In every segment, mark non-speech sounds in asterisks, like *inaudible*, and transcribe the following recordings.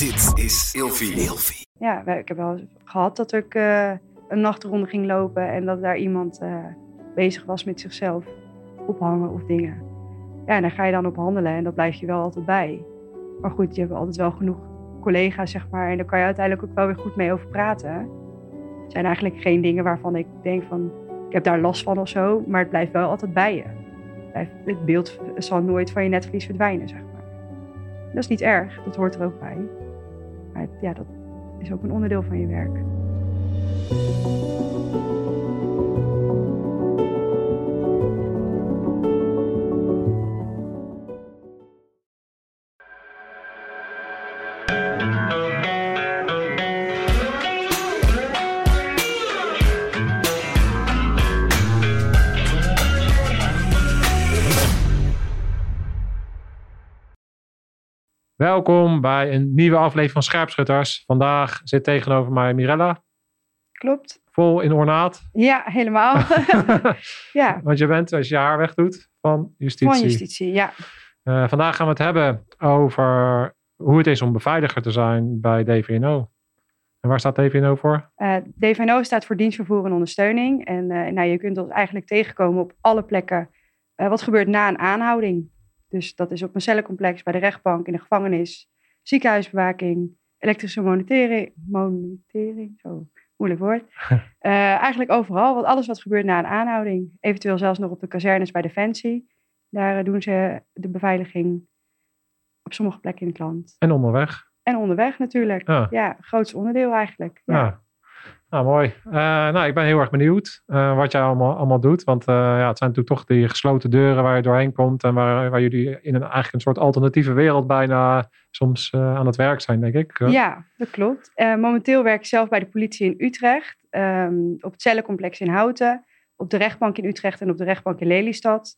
Dit is Ilfie. Ja, ik heb wel eens gehad dat ik uh, een nachtronde ging lopen en dat daar iemand uh, bezig was met zichzelf ophangen of dingen. Ja, en daar ga je dan op handelen en dat blijf je wel altijd bij. Maar goed, je hebt altijd wel genoeg collega's, zeg maar, en daar kan je uiteindelijk ook wel weer goed mee over praten. Het zijn eigenlijk geen dingen waarvan ik denk van, ik heb daar last van of zo, maar het blijft wel altijd bij je. Het beeld zal nooit van je netvlies verdwijnen, zeg maar. Dat is niet erg, dat hoort er ook bij. Maar ja, dat is ook een onderdeel van je werk. Welkom bij een nieuwe aflevering van Scherpschutters. Vandaag zit tegenover mij Mirella. Klopt. Vol in ornaat. Ja, helemaal. *laughs* ja. Want je bent, als je haar wegdoet, van justitie. Van justitie, ja. Uh, vandaag gaan we het hebben over hoe het is om beveiliger te zijn bij DVNO. En waar staat DVNO voor? Uh, eh, DVNO staat voor dienstvervoer en ondersteuning. En uh, nou, je kunt ons eigenlijk tegenkomen op alle plekken. wat gebeurt na een aanhouding? Dus dat is op een cellencomplex, bij de rechtbank, in de gevangenis, ziekenhuisbewaking, elektrische monitering, monitering zo moeilijk woord. uh, *laughs* eigenlijk overal, want alles wat gebeurt na een aanhouding. Eventueel zelfs nog op de kazernes bij Defensie. Daar eh, doen ze de beveiliging op sommige plekken in het land. En onderweg. En onderweg natuurlijk. Ja, ja grootste onderdeel eigenlijk. Ja. ja. Nou, mooi. Uh, nou, ik ben heel erg benieuwd uh, wat jij allemaal, allemaal doet. Want uh, ja, het zijn natuurlijk toch die gesloten deuren waar je doorheen komt. En waar, waar jullie in een, eigenlijk een soort alternatieve wereld bijna soms aan het werk zijn, denk ik. Ja, dat klopt. momenteel werk ik zelf bij de politie in Utrecht. Um, op het cellencomplex in Houten. Op de rechtbank in Utrecht en op de rechtbank in Lelystad.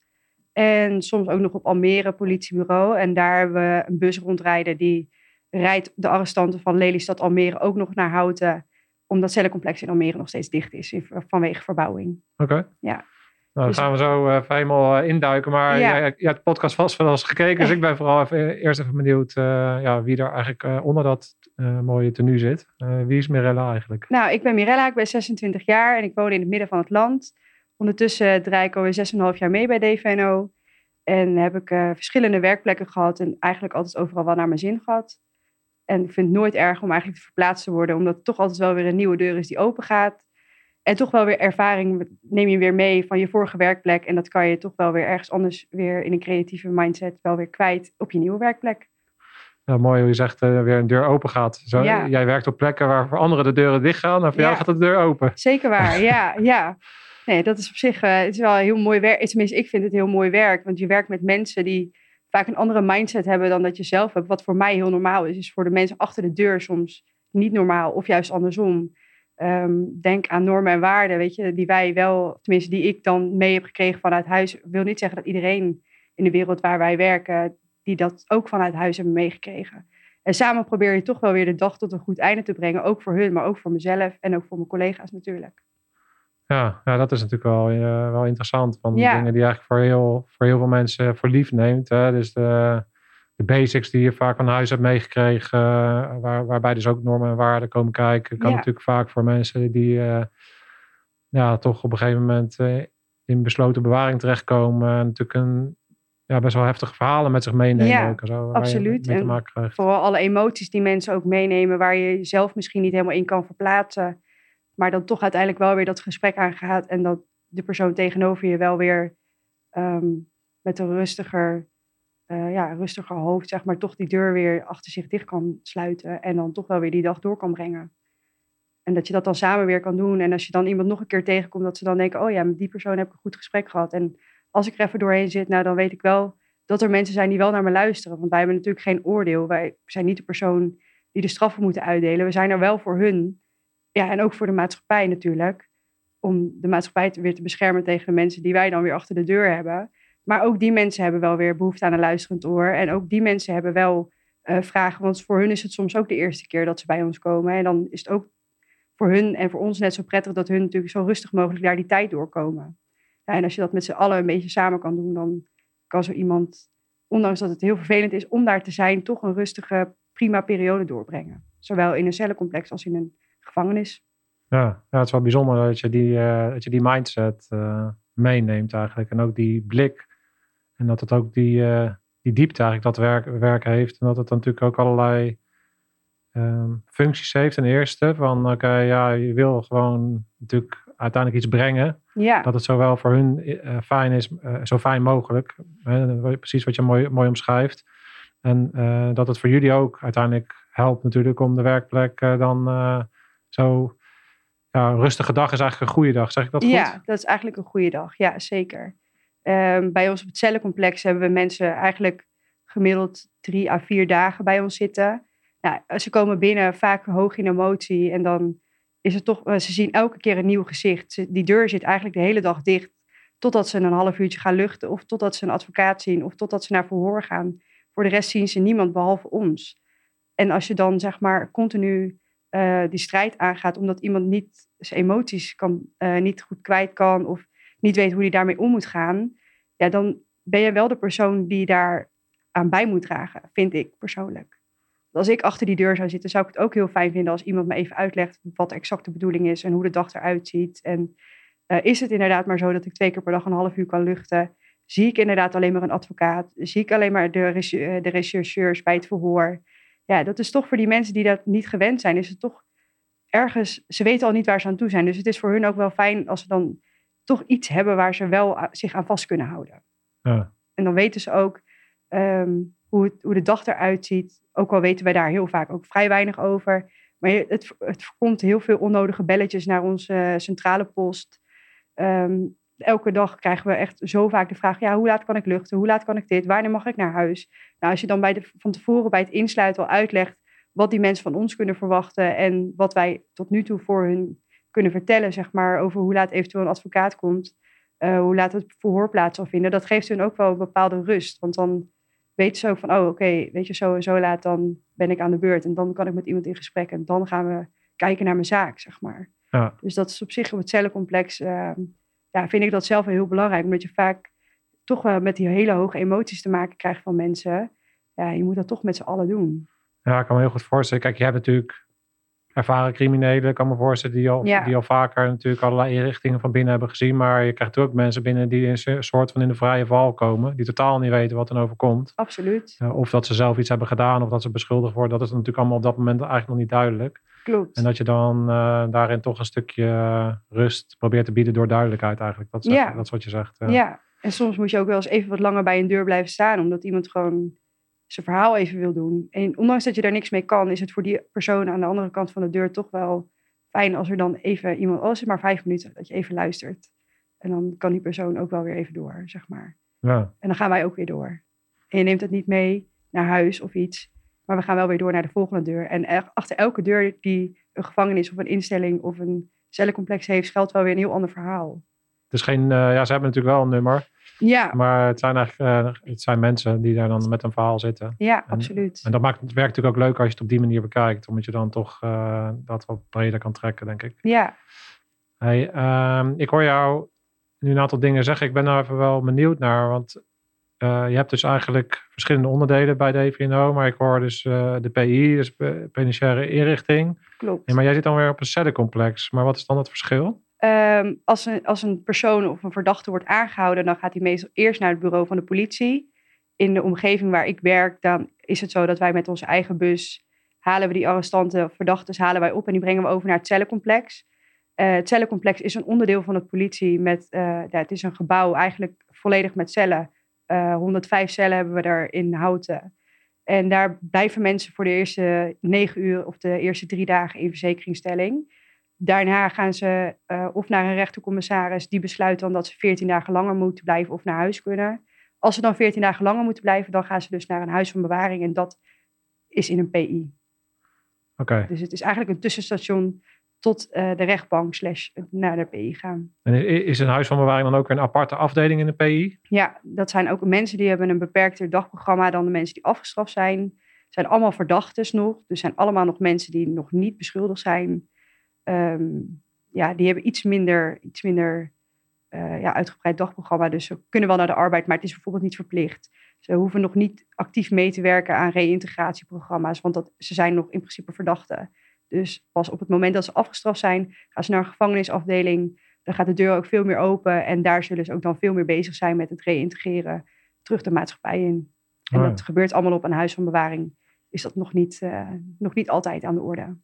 En soms ook nog op Almere politiebureau. En daar hebben we een bus rondrijden die rijdt de arrestanten van Lelystad Almere ook nog naar Houten omdat cellencomplex in Almere nog steeds dicht is vanwege verbouwing. Oké. Ja. Nou, dan dus- gaan we zo uh, even helemaal uh, induiken. Maar ja. jij, hebt de podcast vast wel eens gekeken. Dus *laughs* ik ben vooral even, eerst even benieuwd uh, ja, wie er eigenlijk onder dat mooie tenue zit. wie is Mirella eigenlijk? Nou, ik ben Mirella. Ik ben 26 jaar en ik woon in het midden van het land. Ondertussen draai ik alweer 6,5 jaar mee bij DVNO. En heb ik verschillende werkplekken gehad. En eigenlijk altijd overal wel naar mijn zin gehad. En ik vind het nooit erg om eigenlijk te verplaatst te worden, omdat het toch altijd wel weer een nieuwe deur is die open gaat. En toch wel weer ervaring neem je weer mee van je vorige werkplek. En dat kan je toch wel weer ergens anders weer in een creatieve mindset wel weer kwijt op je nieuwe werkplek. Nou, mooi hoe je zegt, uh, weer een deur open gaat. Zo, Jij werkt op plekken waar voor anderen de deuren dicht gaan. En voor jou gaat de deur open. Zeker waar, ja. ja. Nee, dat is op zich uh, het is wel heel mooi werk. Tenminste, ik vind het heel mooi werk. Want je werkt met mensen die vaak een andere mindset hebben dan dat je zelf hebt. Wat voor mij heel normaal is, is voor de mensen achter de deur soms niet normaal of juist andersom. Ehm, denk aan normen en waarden, weet je, die wij wel, tenminste die ik dan mee heb gekregen vanuit huis. wil niet zeggen dat iedereen in de wereld waar wij werken, die dat ook vanuit huis hebben meegekregen. En samen probeer je toch wel weer de dag tot een goed einde te brengen. Ook voor hun, maar ook voor mezelf en ook voor mijn collega's natuurlijk. Ja, ja, dat is natuurlijk wel, uh, wel interessant. Van dingen die eigenlijk voor heel, voor heel veel mensen voor lief neemt. Hè? Dus de, de basics die je vaak van huis hebt meegekregen, uh, waar, waarbij dus ook normen en waarden komen kijken, kan natuurlijk vaak voor mensen die uh, ja, toch op een gegeven moment in besloten bewaring terechtkomen. natuurlijk een ja, best wel heftige verhalen met zich meenemen. Ja, ook, zo, absoluut. En vooral alle emoties die mensen ook meenemen, waar je jezelf misschien niet helemaal in kan verplaatsen. Maar dan toch uiteindelijk wel weer dat gesprek aangaat en dat de persoon tegenover je wel weer ehm, met een rustiger, uh, ja, rustiger hoofd, zeg maar, toch die deur weer achter zich dicht kan sluiten en dan toch wel weer die dag door kan brengen. En dat je dat dan samen weer kan doen. En als je dan iemand nog een keer tegenkomt, dat ze dan denken: oh ja, met die persoon heb ik een goed gesprek gehad. En als ik er even doorheen zit, nou dan weet ik wel dat er mensen zijn die wel naar me luisteren. Want wij hebben natuurlijk geen oordeel. Wij zijn niet de persoon die de straffen moeten uitdelen. We zijn er wel voor hun. Ja, en ook voor de maatschappij natuurlijk. Om de maatschappij weer te beschermen tegen de mensen die wij dan weer achter de deur hebben. Maar ook die mensen hebben wel weer behoefte aan een luisterend oor. En ook die mensen hebben wel uh, vragen. Want voor hun is het soms ook de eerste keer dat ze bij ons komen. En dan is het ook voor hun en voor ons net zo prettig dat hun natuurlijk zo rustig mogelijk daar die tijd doorkomen. Ja, en als je dat met z'n allen een beetje samen kan doen, dan kan zo iemand, ondanks dat het heel vervelend is om daar te zijn, toch een rustige prima periode doorbrengen. Zowel in een cellencomplex als in een gevangenis. Ja, ja het is wel bijzonder dat je die, uh, dat je die mindset uh, meeneemt eigenlijk. En ook die blik. En dat het ook die, uh, die diepte eigenlijk dat werk, werk heeft. En dat het natuurlijk ook allerlei um, functies heeft. Ten eerste van oké, ja, je wil gewoon natuurlijk uiteindelijk iets brengen. Ja. Dat het zowel voor hun fijn is, zo fijn mogelijk. precies wat je mooi, mooi omschrijft. En dat het voor jullie ook uiteindelijk helpt natuurlijk om de werkplek dan zo ja, een rustige dag is eigenlijk een goede dag. Zeg ik dat goed? Ja, dat is eigenlijk een goede dag. Ja, zeker. Um, bij ons op het cellencomplex hebben we mensen eigenlijk gemiddeld drie à vier dagen bij ons zitten. Nou, ze komen binnen vaak hoog in emotie en dan is het toch, ze zien elke keer een nieuw gezicht. Die deur zit eigenlijk de hele dag dicht totdat ze een half uurtje gaan luchten of totdat ze een advocaat zien of totdat ze naar verhoor gaan. Voor de rest zien ze niemand behalve ons. En als je dan zeg maar continu uh, die strijd aangaat, omdat iemand niet zijn emoties kan, uh, niet goed kwijt kan of niet weet hoe hij daarmee om moet gaan, ja, dan ben je wel de persoon die daar aan bij moet dragen, vind ik persoonlijk. Als ik achter die deur zou zitten, zou ik het ook heel fijn vinden als iemand me even uitlegt wat de exacte bedoeling is en hoe de dag eruit ziet. En uh, is het inderdaad maar zo dat ik twee keer per dag een half uur kan luchten? Zie ik inderdaad alleen maar een advocaat? Zie ik alleen maar de, de rechercheurs bij het verhoor? Ja, dat is toch voor die mensen die dat niet gewend zijn, is het toch ergens, ze weten al niet waar ze aan toe zijn. Dus het is voor hun ook wel fijn als ze dan toch iets hebben waar ze wel zich aan vast kunnen houden. Ja. En dan weten ze ook ehm, hoe, het, hoe de dag eruit ziet. Ook al weten wij daar heel vaak ook vrij weinig over. Maar het, het voorkomt heel veel onnodige belletjes naar onze centrale post. Ehm, elke dag krijgen we echt zo vaak de vraag: ja, hoe laat kan ik luchten? Hoe laat kan ik dit? Wanneer mag ik naar huis? Nou, als je dan bij de, van tevoren bij het insluiten al uitlegt wat die mensen van ons kunnen verwachten en wat wij tot nu toe voor hun kunnen vertellen, zeg maar, over hoe laat eventueel een advocaat komt, uh, hoe laat het verhoor plaats zal vinden, dat geeft hun ook wel een bepaalde rust. Want dan weten ze ook van, oh oké, weet je, zo en zo laat, dan ben ik aan de beurt en dan kan ik met iemand in gesprek en dan gaan we kijken naar mijn zaak, zeg maar. Ja. Dus dat is op zich op het cellencomplex. Uh, ja, vind ik dat zelf heel belangrijk. Omdat je vaak toch wel met die hele hoge emoties te maken krijgt van mensen. Ja, je moet dat toch met z'n allen doen. Ja, ik kan me heel goed voorstellen. Kijk, je hebt natuurlijk ervaren criminelen, kan me voorstellen, die al, die al vaker natuurlijk allerlei inrichtingen van binnen hebben gezien. Maar je krijgt ook mensen binnen die een soort van in de vrije val komen, die totaal niet weten wat er overkomt. Absoluut. of dat ze zelf iets hebben gedaan, of dat ze beschuldigd worden. Dat is natuurlijk allemaal op dat moment eigenlijk nog niet duidelijk. Klopt. En dat je dan uh, daarin toch een stukje uh, rust probeert te bieden door duidelijkheid eigenlijk. Dat is, ja. dat is wat je zegt. Ja, en soms moet je ook wel eens even wat langer bij een deur blijven staan, omdat iemand gewoon zijn verhaal even wil doen. En ondanks dat je daar niks mee kan, is het voor die persoon aan de andere kant van de deur toch wel fijn als er dan even iemand, al is het maar vijf minuten, dat je even luistert. En dan kan die persoon ook wel weer even door, zeg maar. Ja. En dan gaan wij ook weer door. En je neemt het niet mee naar huis of iets. Maar we gaan wel weer door naar de volgende deur. En achter elke deur die een gevangenis of een instelling of een cellencomplex heeft, schuilt wel weer een heel ander verhaal. Het is geen, uh, ja, ze hebben natuurlijk wel een nummer. Ja. Maar het zijn eigenlijk uh, het zijn mensen die daar dan met een verhaal zitten. Ja, absoluut. En dat maakt het werk natuurlijk ook leuk als je het op die manier bekijkt. Omdat je dan toch uh, dat wat breder kan trekken, denk ik. Ja. Hey, um, ik hoor jou nu een aantal dingen zeggen. Ik ben daar even wel benieuwd naar. Want uh, je hebt dus eigenlijk verschillende onderdelen bij de EVNO, maar ik hoor dus de PI, dus penitentiaire inrichting. Klopt. Maar jij zit dan weer op een cellencomplex. Maar wat is dan het verschil? Um, als, een, als een persoon of een verdachte wordt aangehouden, dan gaat hij meestal eerst naar het bureau van de politie. In de omgeving waar ik werk, dan is het zo dat wij met onze eigen bus halen we die arrestanten of verdachten halen wij op en die brengen we over naar het cellencomplex. Uh, het cellencomplex is een onderdeel van de politie met, ja, het is een gebouw eigenlijk volledig met cellen 105 eh, cellen hebben we daar in Houten. En daar blijven mensen voor de eerste negen uur of de eerste drie dagen in verzekeringsstelling. Daarna gaan ze uh, of naar een rechtercommissaris, die besluit dan dat ze 14 dagen langer moeten blijven of naar huis kunnen. Als ze dan 14 dagen langer moeten blijven, dan gaan ze dus naar een huis van bewaring en dat is in een PI. Oké. Dus het is eigenlijk een tussenstation tot uh, de rechtbank slash naar de PI gaan. En is een huis van bewaring dan ook een aparte afdeling in de PI? Ja, dat zijn ook mensen die hebben een beperkter dagprogramma dan de mensen die afgestraft zijn. zijn allemaal verdachten nog. Dus zijn allemaal nog mensen die nog niet beschuldigd zijn. Um, ja, die hebben iets minder, iets minder ja, uitgebreid dagprogramma. Dus ze kunnen wel naar de arbeid, maar het is bijvoorbeeld niet verplicht. Ze hoeven nog niet actief mee te werken aan reïntegratieprogramma's, want dat, ze zijn nog in principe verdachten. Dus pas op het moment dat ze afgestraft zijn, gaan ze naar een gevangenisafdeling. Dan gaat de deur ook veel meer open en daar zullen ze ook dan veel meer bezig zijn met het reïntegreren terug de maatschappij in. En oh dat gebeurt allemaal op een huis van bewaring. Is dat nog niet, uh, nog niet altijd aan de orde.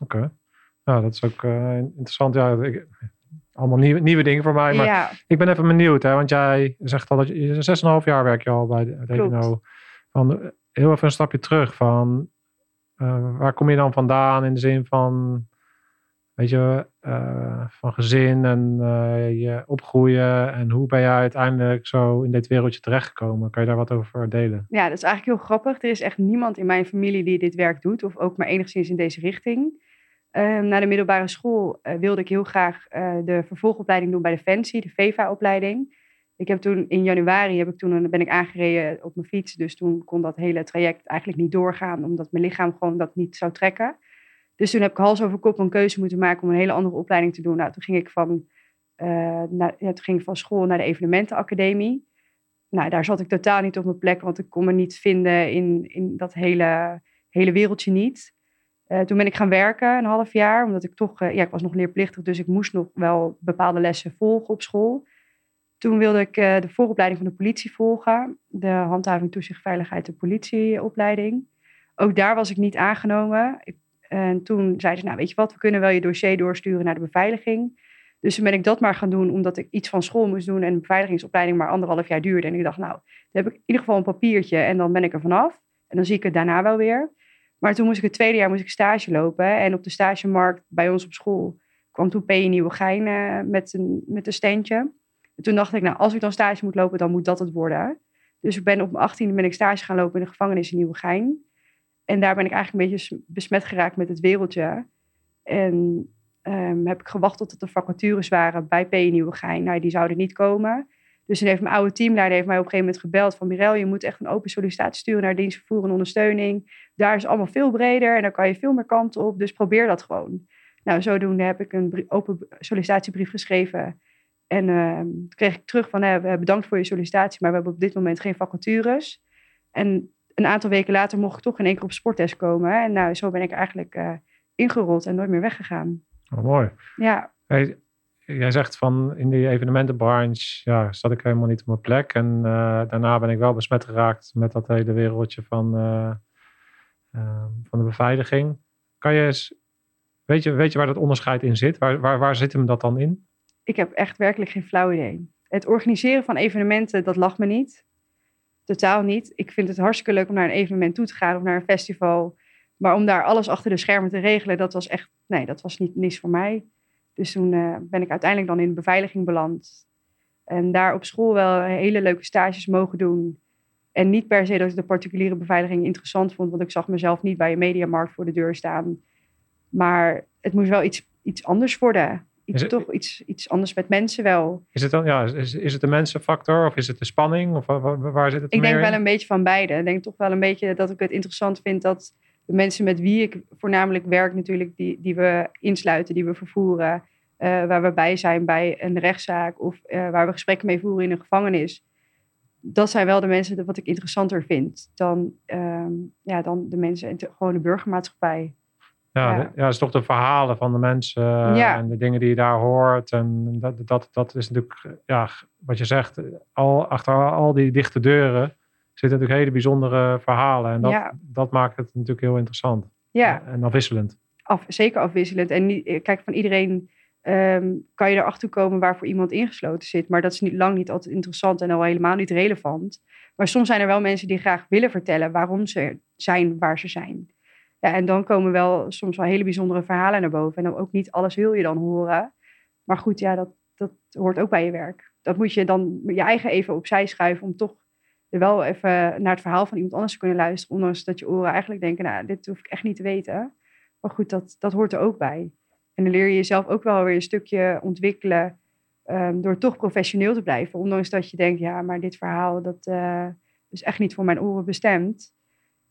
Oké. Nou, dat is ook uh, interessant. Ja, ik, allemaal nieuwe, nieuwe dingen voor mij. Maar ja. ik ben even benieuwd, hè, want jij zegt al dat je 6,5 jaar werk je al bij de Van heel even een stapje terug van uh, waar kom je dan vandaan in de zin van, weet je, uh, van gezin en uh, je opgroeien en hoe ben jij uiteindelijk zo in dit wereldje terechtgekomen? Kan je daar wat over delen? Ja, dat is eigenlijk heel grappig. Er is echt niemand in mijn familie die dit werk doet of ook maar enigszins in deze richting. Ehm, na de middelbare school uh, wilde ik heel graag uh, de vervolgopleiding doen bij de Fancy, de VEVA-opleiding. Ik heb toen in januari heb ik toen, ben ik aangereden op mijn fiets. Dus toen kon dat hele traject eigenlijk niet doorgaan, omdat mijn lichaam gewoon dat niet zou trekken. Dus toen heb ik hals over kop een keuze moeten maken om een hele andere opleiding te doen. Nou, toen ging ik van, naar, ja, toen ging ik van school naar de evenementenacademie. Nou, daar zat ik totaal niet op mijn plek, want ik kon me niet vinden in, in dat hele, hele wereldje niet. Uh, toen ben ik gaan werken een half jaar, omdat ik toch, uh, ja, ik was nog leerplichtig, dus ik moest nog wel bepaalde lessen volgen op school. Toen wilde ik uh, de vooropleiding van de politie volgen, de handhaving, toezicht, veiligheid en politieopleiding. Ook daar was ik niet aangenomen. En toen zeiden ze, nou weet je wat, we kunnen wel je dossier doorsturen naar de beveiliging. Dus toen ben ik dat maar gaan doen, omdat ik iets van school moest doen en de beveiligingsopleiding maar anderhalf jaar duurde. En ik dacht, nou, dan heb ik in ieder geval een papiertje en dan ben ik er vanaf. En dan zie ik het daarna wel weer. Maar toen moest ik het tweede jaar moest ik stage lopen. En op de stagemarkt bij ons op school kwam toen P. Nieuwegein uh, met, een, met een steentje. En toen dacht ik, nou, als ik dan stage moet lopen, dan moet dat het worden. Dus ik ben op mijn 18e ben ik stage gaan lopen in de gevangenis in Nieuwegein. En daar ben ik eigenlijk een beetje besmet geraakt met het wereldje. En um, heb ik gewacht tot er vacatures waren bij P. Nieuwegein. Nou, die zouden niet komen. Dus toen heeft mijn oude teamleider heeft mij op een gegeven moment gebeld van Mirel, je moet echt een open sollicitatie sturen naar dienstvervoer en ondersteuning. Daar is allemaal veel breder en daar kan je veel meer kanten op. Dus probeer dat gewoon. Nou, zodoende heb ik een open sollicitatiebrief geschreven. En uh, kreeg ik terug van, eh, bedankt voor je sollicitatie, maar we hebben op dit moment geen vacatures. En een aantal weken later mocht ik toch in één keer op sporttest komen. En nou, zo ben ik eigenlijk uh, ingerold en nooit meer weggegaan. Oh, mooi. Ja. Hey, jij zegt van in die evenementenbranche ja, zat ik helemaal niet op mijn plek. En uh, daarna ben ik wel besmet geraakt met dat hele wereldje van, uh, uh, van de beveiliging. Kan je eens, weet je, weet je waar dat onderscheid in zit? Waar, waar, waar zit hem dat dan in? Ik heb echt werkelijk geen flauw idee. Het organiseren van evenementen, dat lag me niet. Totaal niet. Ik vind het hartstikke leuk om naar een evenement toe te gaan of naar een festival. Maar om daar alles achter de schermen te regelen, dat was echt, nee, dat was niet niets voor mij. Dus toen uh, ben ik uiteindelijk dan in de beveiliging beland. En daar op school wel hele leuke stages mogen doen. En niet per se dat ik de particuliere beveiliging interessant vond, want ik zag mezelf niet bij een mediamarkt voor de deur staan. Maar het moest wel iets, iets anders worden. Iets, toch iets, iets anders met mensen wel. Is het dan, ja, is, is het de mensenfactor of is het de spanning? Of waar, waar zit het Ik denk wel een beetje van beide. Ik denk toch wel een beetje dat ik het interessant vind dat de mensen met wie ik voornamelijk werk natuurlijk, die, die we insluiten, die we vervoeren, uh, waar we bij zijn bij een rechtszaak of uh, waar we gesprekken mee voeren in een gevangenis. Dat zijn wel de mensen wat ik interessanter vind dan, uh, ja, dan de mensen in de, gewoon de burgermaatschappij. Ja, ja. is toch de verhalen van de mensen ja. en de dingen die je daar hoort. En dat, dat, dat is natuurlijk, ja, wat je zegt, al, achter al die dichte deuren zitten natuurlijk hele bijzondere verhalen. En dat, ja. dat maakt het natuurlijk heel interessant. Ja. En afwisselend. Af, zeker afwisselend. En niet, kijk, van iedereen um, kan je erachter komen waarvoor iemand ingesloten zit. Maar dat is niet, lang niet altijd interessant en al helemaal niet relevant. Maar soms zijn er wel mensen die graag willen vertellen waarom ze zijn waar ze zijn. Ja, en dan komen wel soms wel hele bijzondere verhalen naar boven. En dan ook niet alles wil je dan horen. Maar goed, ja, dat, dat hoort ook bij je werk. Dat moet je dan je eigen even opzij schuiven om toch wel even naar het verhaal van iemand anders kunnen luisteren. Ondanks dat je oren eigenlijk denken, nou, dit hoef ik echt niet te weten. Maar goed, dat, dat hoort er ook bij. En dan leer je jezelf ook wel weer een stukje ontwikkelen um, door toch professioneel te blijven. Ondanks dat je denkt, ja, maar dit verhaal, dat uh, is echt niet voor mijn oren bestemd.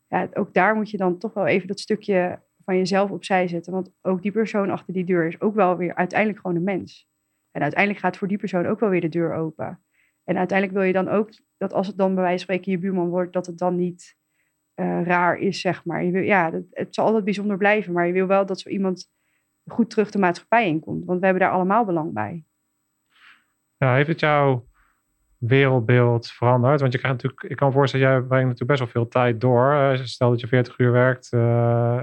Ja, ook daar moet je dan toch wel even dat stukje van jezelf opzij zetten. Want ook die persoon achter die deur is ook wel weer uiteindelijk gewoon een mens. En uiteindelijk gaat voor die persoon ook wel weer de deur open. En uiteindelijk wil je dan ook dat als het dan bij wijze van spreken je buurman wordt, dat het dan niet uh, raar is, zeg maar. Je wil, ja, het, zal altijd bijzonder blijven, maar je wil wel dat zo iemand goed terug de maatschappij inkomt. Want we hebben daar allemaal belang bij. Ja, heeft het jouw wereldbeeld veranderd? Want je krijgt natuurlijk, ik kan me voorstellen, jij brengt natuurlijk best wel veel tijd door. Stel dat je 40 uur werkt, uh,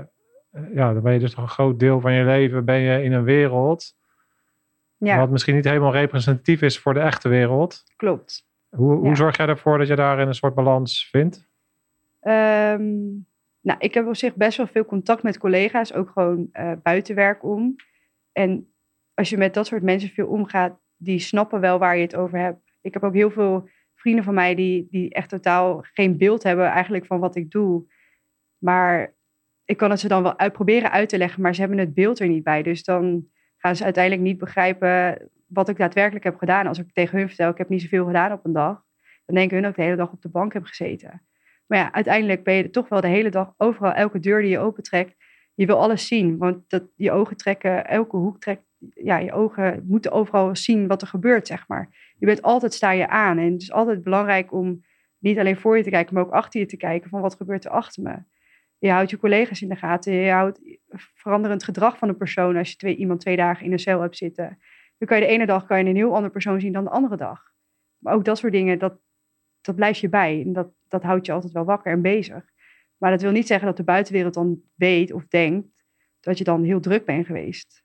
ja, dan ben je dus toch een groot deel van je leven ben je in een wereld. Ja. Wat misschien niet helemaal representatief is voor de echte wereld. Klopt. Hoe, hoe zorg jij ervoor dat je daarin een soort balans vindt? Um, nou, ik heb op zich best wel veel contact met collega's, ook gewoon uh, buiten werk om. En als je met dat soort mensen veel omgaat, die snappen wel waar je het over hebt. Ik heb ook heel veel vrienden van mij die, die echt totaal geen beeld hebben eigenlijk van wat ik doe. Maar ik kan het ze dan wel uit, proberen uit te leggen, maar ze hebben het beeld er niet bij. Dus dan gaan ze uiteindelijk niet begrijpen wat ik daadwerkelijk heb gedaan. Als ik tegen hun vertel, ik heb niet zoveel gedaan op een dag, dan denken hun dat ik de hele dag op de bank heb gezeten. Maar ja, uiteindelijk ben je toch wel de hele dag overal, elke deur die je opentrekt, je wil alles zien. Want dat, je ogen trekken, elke hoek trekt, ja, je ogen moeten overal zien wat er gebeurt, zeg maar. Je bent altijd, sta je aan. En het is altijd belangrijk om niet alleen voor je te kijken, maar ook achter je te kijken van wat gebeurt er achter me. Je houdt je collega's in de gaten, je houdt veranderend gedrag van een persoon als je twee, iemand twee dagen in een cel hebt zitten. Dan kan je de ene dag kan je een heel andere persoon zien dan de andere dag. Maar ook dat soort dingen, dat, dat blijft je bij. En dat, dat houdt je altijd wel wakker en bezig. Maar dat wil niet zeggen dat de buitenwereld dan weet of denkt dat je dan heel druk bent geweest.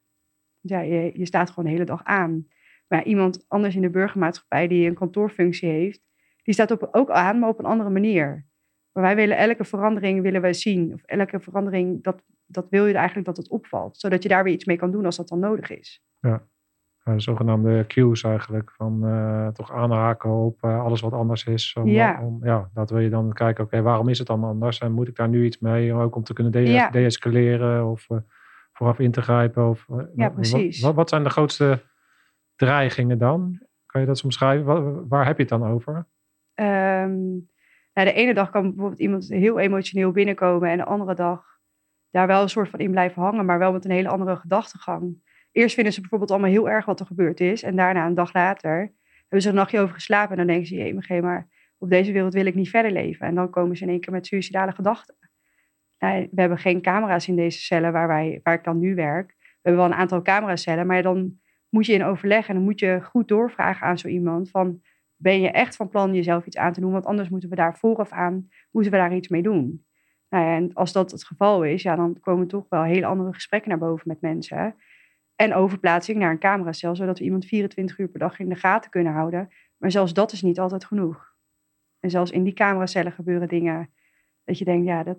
Ja, je, je staat gewoon de hele dag aan. Maar iemand anders in de burgermaatschappij die een kantoorfunctie heeft, die staat op, ook aan, maar op een andere manier. Maar wij willen elke verandering willen wij zien. Of elke verandering, dat, dat wil je eigenlijk dat het opvalt. Zodat je daar weer iets mee kan doen als dat dan nodig is. Ja de zogenaamde cues eigenlijk. Van uh, toch aanhaken op uh, alles wat anders is. Om, ja. Om, ja, dat wil je dan kijken, oké, waarom is het dan anders? En moet ik daar nu iets mee? Ook om te kunnen de deescaleren of uh, vooraf in te grijpen. Of, ja, precies. Wat, wat, zijn de grootste dreigingen dan? Kan je dat soms schrijven? Waar, waar heb je het dan over? Um, nou, de ene dag kan bijvoorbeeld iemand heel emotioneel binnenkomen en de andere dag daar wel een soort van in blijven hangen, maar wel met een hele andere gedachtegang eerst vinden ze bijvoorbeeld allemaal heel erg wat er gebeurd is. En daarna, een dag later, hebben ze een nachtje over geslapen. En dan denken ze, jee, maar op deze wereld wil ik niet verder leven. En dan komen ze in één keer met suïcidale gedachten. Nou, we hebben geen camera's in deze cellen waar, wij, waar ik dan nu werk. We hebben wel een aantal cameracellen, maar dan moet je in overleg en dan moet je goed doorvragen aan zo iemand van ben je echt van plan jezelf iets aan te doen? Want anders moeten we daar vooraf aan, moeten we daar iets mee doen. Nou en als dat het geval is, ja, dan komen toch wel hele andere gesprekken naar boven met mensen. En overplaatsing naar een cameracel, zodat we iemand 24 uur per dag in de gaten kunnen houden. Maar zelfs dat is niet altijd genoeg. En zelfs in die cameracellen gebeuren dingen dat je denkt, ja, dat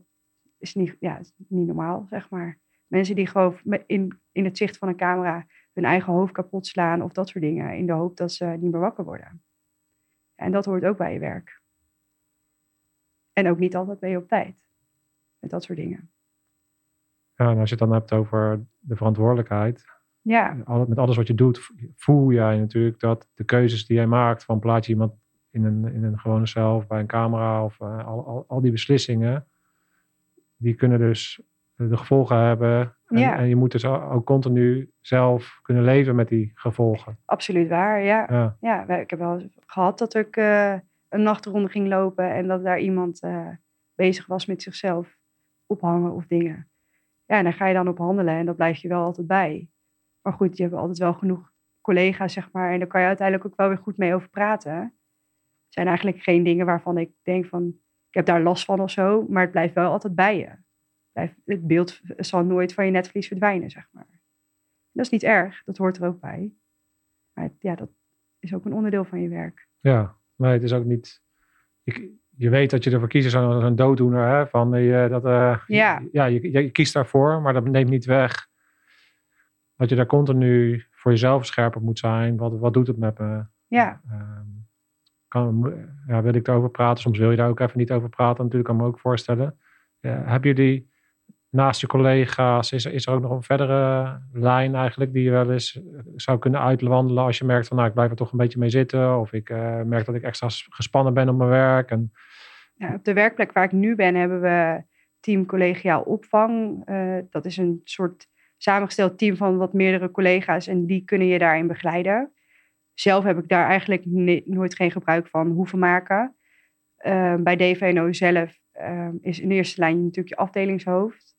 is niet, ja, niet normaal, zeg maar. Mensen die gewoon in, in het zicht van een camera hun eigen hoofd kapot slaan of dat soort dingen, in de hoop dat ze niet meer wakker worden. En dat hoort ook bij je werk. En ook niet altijd ben je op tijd. Met dat soort dingen. Ja, en als je het dan hebt over de verantwoordelijkheid, ja. met alles wat je doet, voel jij natuurlijk dat de keuzes die jij maakt, van plaat je iemand in een, in een gewone cel of bij een camera of uh, al, al, al, die beslissingen, die kunnen dus de gevolgen hebben. En, ja. en, je moet dus ook continu zelf kunnen leven met die gevolgen. Absoluut waar, ja. Ja, ja ik heb wel gehad dat ik uh, een nachtronde ging lopen en dat daar iemand uh, bezig was met zichzelf ophangen of dingen. Ja, en daar ga je dan op handelen en dat blijf je wel altijd bij. Maar goed, je hebt altijd wel genoeg collega's, zeg maar. En daar kan je uiteindelijk ook wel weer goed mee over praten. Het zijn eigenlijk geen dingen waarvan ik denk van, ik heb daar last van of zo. Maar het blijft wel altijd bij je. Het beeld zal nooit van je netvlies verdwijnen, zeg maar. Dat is niet erg, dat hoort er ook bij. Maar ja, dat is ook een onderdeel van je werk. Ja, maar het is ook niet... Ik, je weet dat je ervoor kiest als een dooddoener. Hè? Van, uh, dat, uh, ja, ja je, je, kiest daarvoor, maar dat neemt niet weg dat je daar continu voor jezelf scherp op moet zijn. Wat, wat doet het met me? Ja. Um, kan, ja, wil ik daarover praten? Soms wil je daar ook even niet over praten. Natuurlijk kan ik me ook voorstellen. Ja, heb je die naast je collega's, is er, ook nog een verdere lijn eigenlijk die je wel eens zou kunnen uitwandelen als je merkt van nou ik blijf er toch een beetje mee zitten of ik uh, merk dat ik extra gespannen ben op mijn werk. En... Ja, op de werkplek waar ik nu ben hebben we team collegiaal opvang. Uh, dat is een soort samengesteld team van wat meerdere collega's en die kunnen je daarin begeleiden. zelf heb ik daar eigenlijk nooit geen gebruik van hoeven maken. Bij DVNO zelf ehm, is in eerste lijn natuurlijk je afdelingshoofd.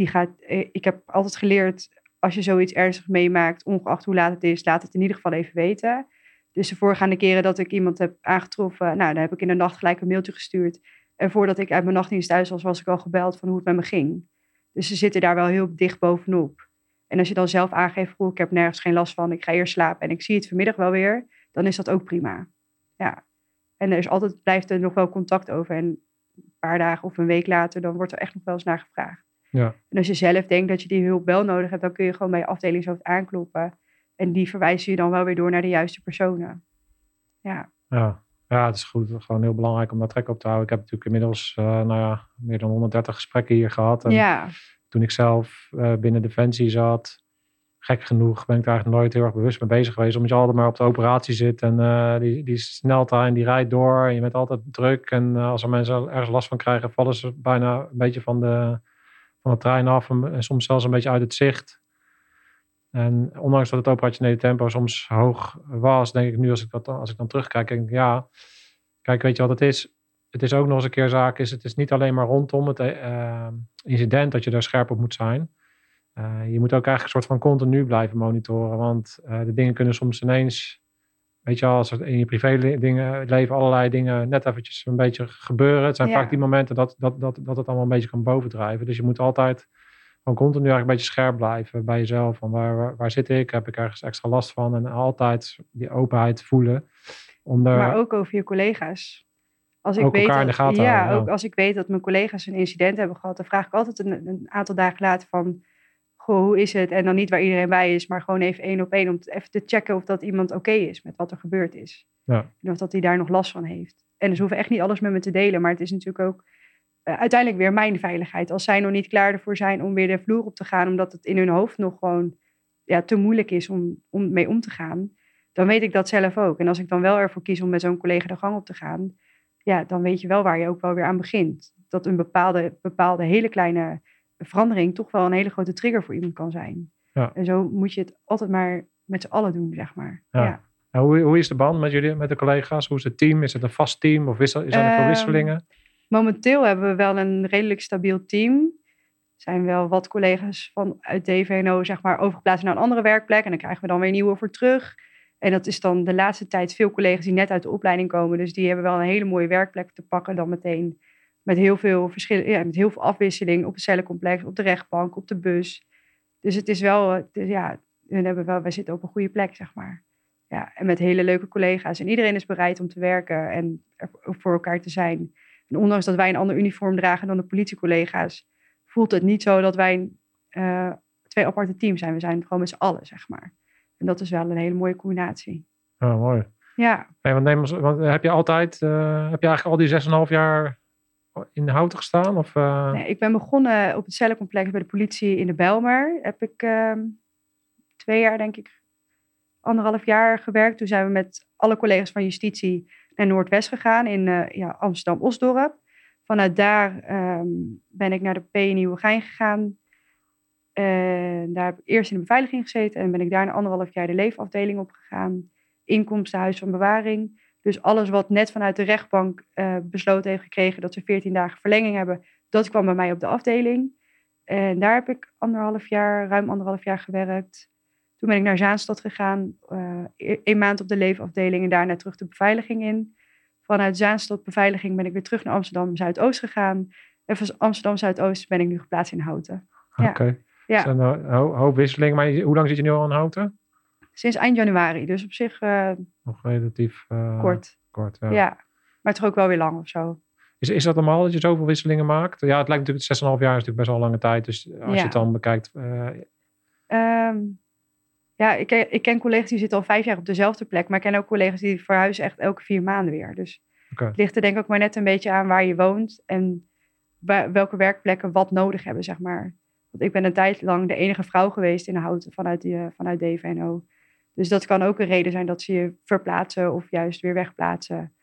Die eh, ik heb altijd geleerd, als je zoiets ernstig meemaakt, ongeacht hoe laat het is, laat het in ieder geval even weten. Dus de voorgaande keren dat ik iemand heb aangetroffen, nou, dan heb ik in de nacht gelijk een mailtje gestuurd. En voordat ik uit mijn nachtdienst thuis was, was ik al gebeld van hoe het met me ging. Dus ze zitten daar wel heel dicht bovenop. En als je dan zelf aangeeft, ik heb nergens geen last van, ik ga eerst slapen en ik zie het vanmiddag wel weer, dan is dat ook prima. Ja. En er is altijd, blijft er nog wel contact over. En een paar dagen of een week later, dan wordt er echt nog wel eens naar gevraagd. Ja. En als je zelf denkt dat je die hulp wel nodig hebt, dan kun je gewoon bij je afdelingshoofd aankloppen. En die verwijzen je dan wel weer door naar de juiste personen. Ja. Ja, ja het is goed. Gewoon heel belangrijk om daar trek op te houden. Ik heb natuurlijk inmiddels uh, nou ja, meer dan 130 gesprekken hier gehad. En ja. Toen ik zelf uh, binnen Defensie zat, gek genoeg ben ik daar eigenlijk nooit heel erg bewust mee bezig geweest. Omdat je altijd maar op de operatie zit en uh, die, die sneltrein die rijdt door. En je bent altijd druk. En als er mensen ergens last van krijgen, vallen ze bijna een beetje van de, van de trein af. En, soms zelfs een beetje uit het zicht. En ondanks dat het operationele tempo soms hoog was, denk ik nu als ik, dat, als ik dan terugkijk, denk ik ja, kijk, weet je wat het is? Het is ook nog eens een keer zaak, is, het is niet alleen maar rondom het uh, incident dat je daar scherp op moet zijn. Uh, je moet ook eigenlijk een soort van continu blijven monitoren, want de dingen kunnen soms ineens, weet je als er in je privé dingen, leven allerlei dingen net eventjes een beetje gebeuren. Het zijn ja. vaak die momenten dat, dat, dat, dat het allemaal een beetje kan bovendrijven. Dus je moet altijd gewoon continu eigenlijk een beetje scherp blijven bij jezelf. Van waar, waar, waar, zit ik? Heb ik ergens extra last van? En altijd die openheid voelen. Om Maar ook over je collega's. Als ik ook weet elkaar dat, in de gaten ja, houden, ja. ook als ik weet dat mijn collega's een incident hebben gehad, dan vraag ik altijd een, een, aantal dagen later van, goh, hoe is het? En dan niet waar iedereen bij is, maar gewoon even één op één om te, even te checken of dat iemand oké is met wat er gebeurd is. Ja. En of dat hij daar nog last van heeft. En ze hoeven echt niet alles met me te delen, maar het is natuurlijk ook uh, uiteindelijk weer mijn veiligheid. Als zij nog niet klaar ervoor zijn om weer de vloer op te gaan, omdat het in hun hoofd nog gewoon ja, te moeilijk is om, om mee om te gaan, dan weet ik dat zelf ook. En als ik dan wel ervoor kies om met zo'n collega de gang op te gaan, ja, dan weet je wel waar je ook wel weer aan begint. Dat een bepaalde, bepaalde hele kleine verandering toch wel een hele grote trigger voor iemand kan zijn. Ja. En zo moet je het altijd maar met z'n allen doen, zeg maar. Ja. ja. En hoe, hoe is de band met jullie, met de collega's? Hoe is het team? Is het een vast team of is er, is er Ehm, wisselingen? Momenteel hebben we wel een redelijk stabiel team. Er zijn wel wat collega's van uit DVNO zeg maar, overgeplaatst naar een andere werkplek. En dan krijgen we dan weer nieuwe voor terug. En dat is dan de laatste tijd veel collega's die net uit de opleiding komen. Dus die hebben wel een hele mooie werkplek te pakken dan meteen. Met heel veel, verschillen, ja, met heel veel afwisseling op het cellencomplex, op de rechtbank, op de bus. Dus het is wel, het is, ja, we hebben wel, wij zitten op een goede plek, zeg maar. Ja, en met hele leuke collega's. En iedereen is bereid om te werken en er voor elkaar te zijn. En ondanks dat wij een ander uniform dragen dan de politiecollega's, voelt het niet zo dat wij uh, twee aparte teams zijn. We zijn gewoon met z'n allen, zeg maar. En dat is wel een hele mooie combinatie. Oh, mooi. Ja. Want neem, want heb je altijd, uh, heb je eigenlijk al die 6,5 jaar in de houten gestaan? Of, uh... nee, ik ben begonnen op het cellencomplex bij de politie in de Bijlmer. Heb ik uh, twee jaar, denk ik, anderhalf jaar gewerkt. Toen zijn we met alle collega's van justitie naar Noordwest gegaan in uh, ja, Amsterdam-Osdorp. Vanuit daar um, ben ik naar de P in gegaan. En daar heb ik eerst in de beveiliging gezeten en ben ik daar een anderhalf jaar de leefafdeling op gegaan. Inkomstenhuis van bewaring. Dus alles wat net vanuit de rechtbank uh, besloten heeft gekregen dat ze 14 dagen verlenging hebben, dat kwam bij mij op de afdeling. En daar heb ik anderhalf jaar, ruim anderhalf jaar gewerkt. Toen ben ik naar Zaanstad gegaan, uh, een maand op de leefafdeling en daarna terug de beveiliging in. Vanuit Zaanstad beveiliging ben ik weer terug naar Amsterdam Zuidoost gegaan. En van Amsterdam Zuidoost ben ik nu geplaatst in Houten. Oké. Okay. Ja. Een hoop wisseling. Maar hoe lang zit je nu al in Houten? Sinds eind januari, dus op zich uh, nog relatief uh, kort. kort ja. ja. maar toch ook wel weer lang of zo. Is, is dat normaal dat je zoveel wisselingen maakt? Ja, het lijkt natuurlijk 6,5 jaar is natuurlijk best wel een lange tijd. Dus als ja. je het dan bekijkt. Uh... Um, ja, ik, ik ken collega's die zitten al vijf jaar op dezelfde plek. Maar ik ken ook collega's die verhuizen echt elke vier maanden weer. Dus okay. het ligt er denk ik ook maar net een beetje aan waar je woont. En welke werkplekken wat nodig hebben, zeg maar. Want ik ben een tijd lang de enige vrouw geweest in de houten vanuit, die, vanuit DVNO. Dus dat kan ook een reden zijn dat ze je verplaatsen of juist weer wegplaatsen.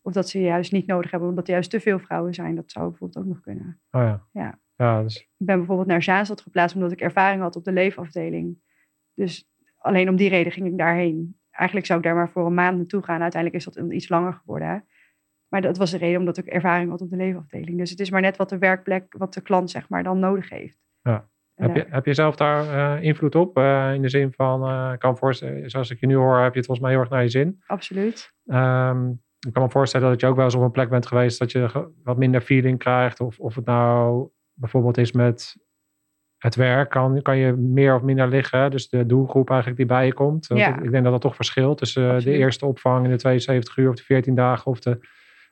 Of dat ze je juist niet nodig hebben omdat er juist te veel vrouwen zijn. Dat zou bijvoorbeeld ook nog kunnen. Oh ja. Ja. ja dus... Ik ben bijvoorbeeld naar Zaanstad geplaatst omdat ik ervaring had op de leefafdeling. Dus alleen om die reden ging ik daarheen. eigenlijk zou ik daar maar voor een maand naartoe gaan. Uiteindelijk is dat iets langer geworden. Maar dat was de reden omdat ik ervaring had op de leefafdeling. Dus het is maar net wat de werkplek, wat de klant zeg maar dan nodig heeft. Ja. Heb je, heb je zelf daar uh, invloed op? Uh, in de zin van, uh, kan voorstellen, zoals ik je nu hoor, heb je het volgens mij heel erg naar je zin. Absoluut. Um, ik kan me voorstellen dat je ook wel eens op een plek bent geweest dat je wat minder feeling krijgt. Of, of het nou bijvoorbeeld is met het werk, kan, kan je meer of minder liggen. Dus de doelgroep eigenlijk die bij je komt. Ja. Ik denk dat dat toch verschilt tussen de eerste opvang in de 72 uur of de 14 dagen of de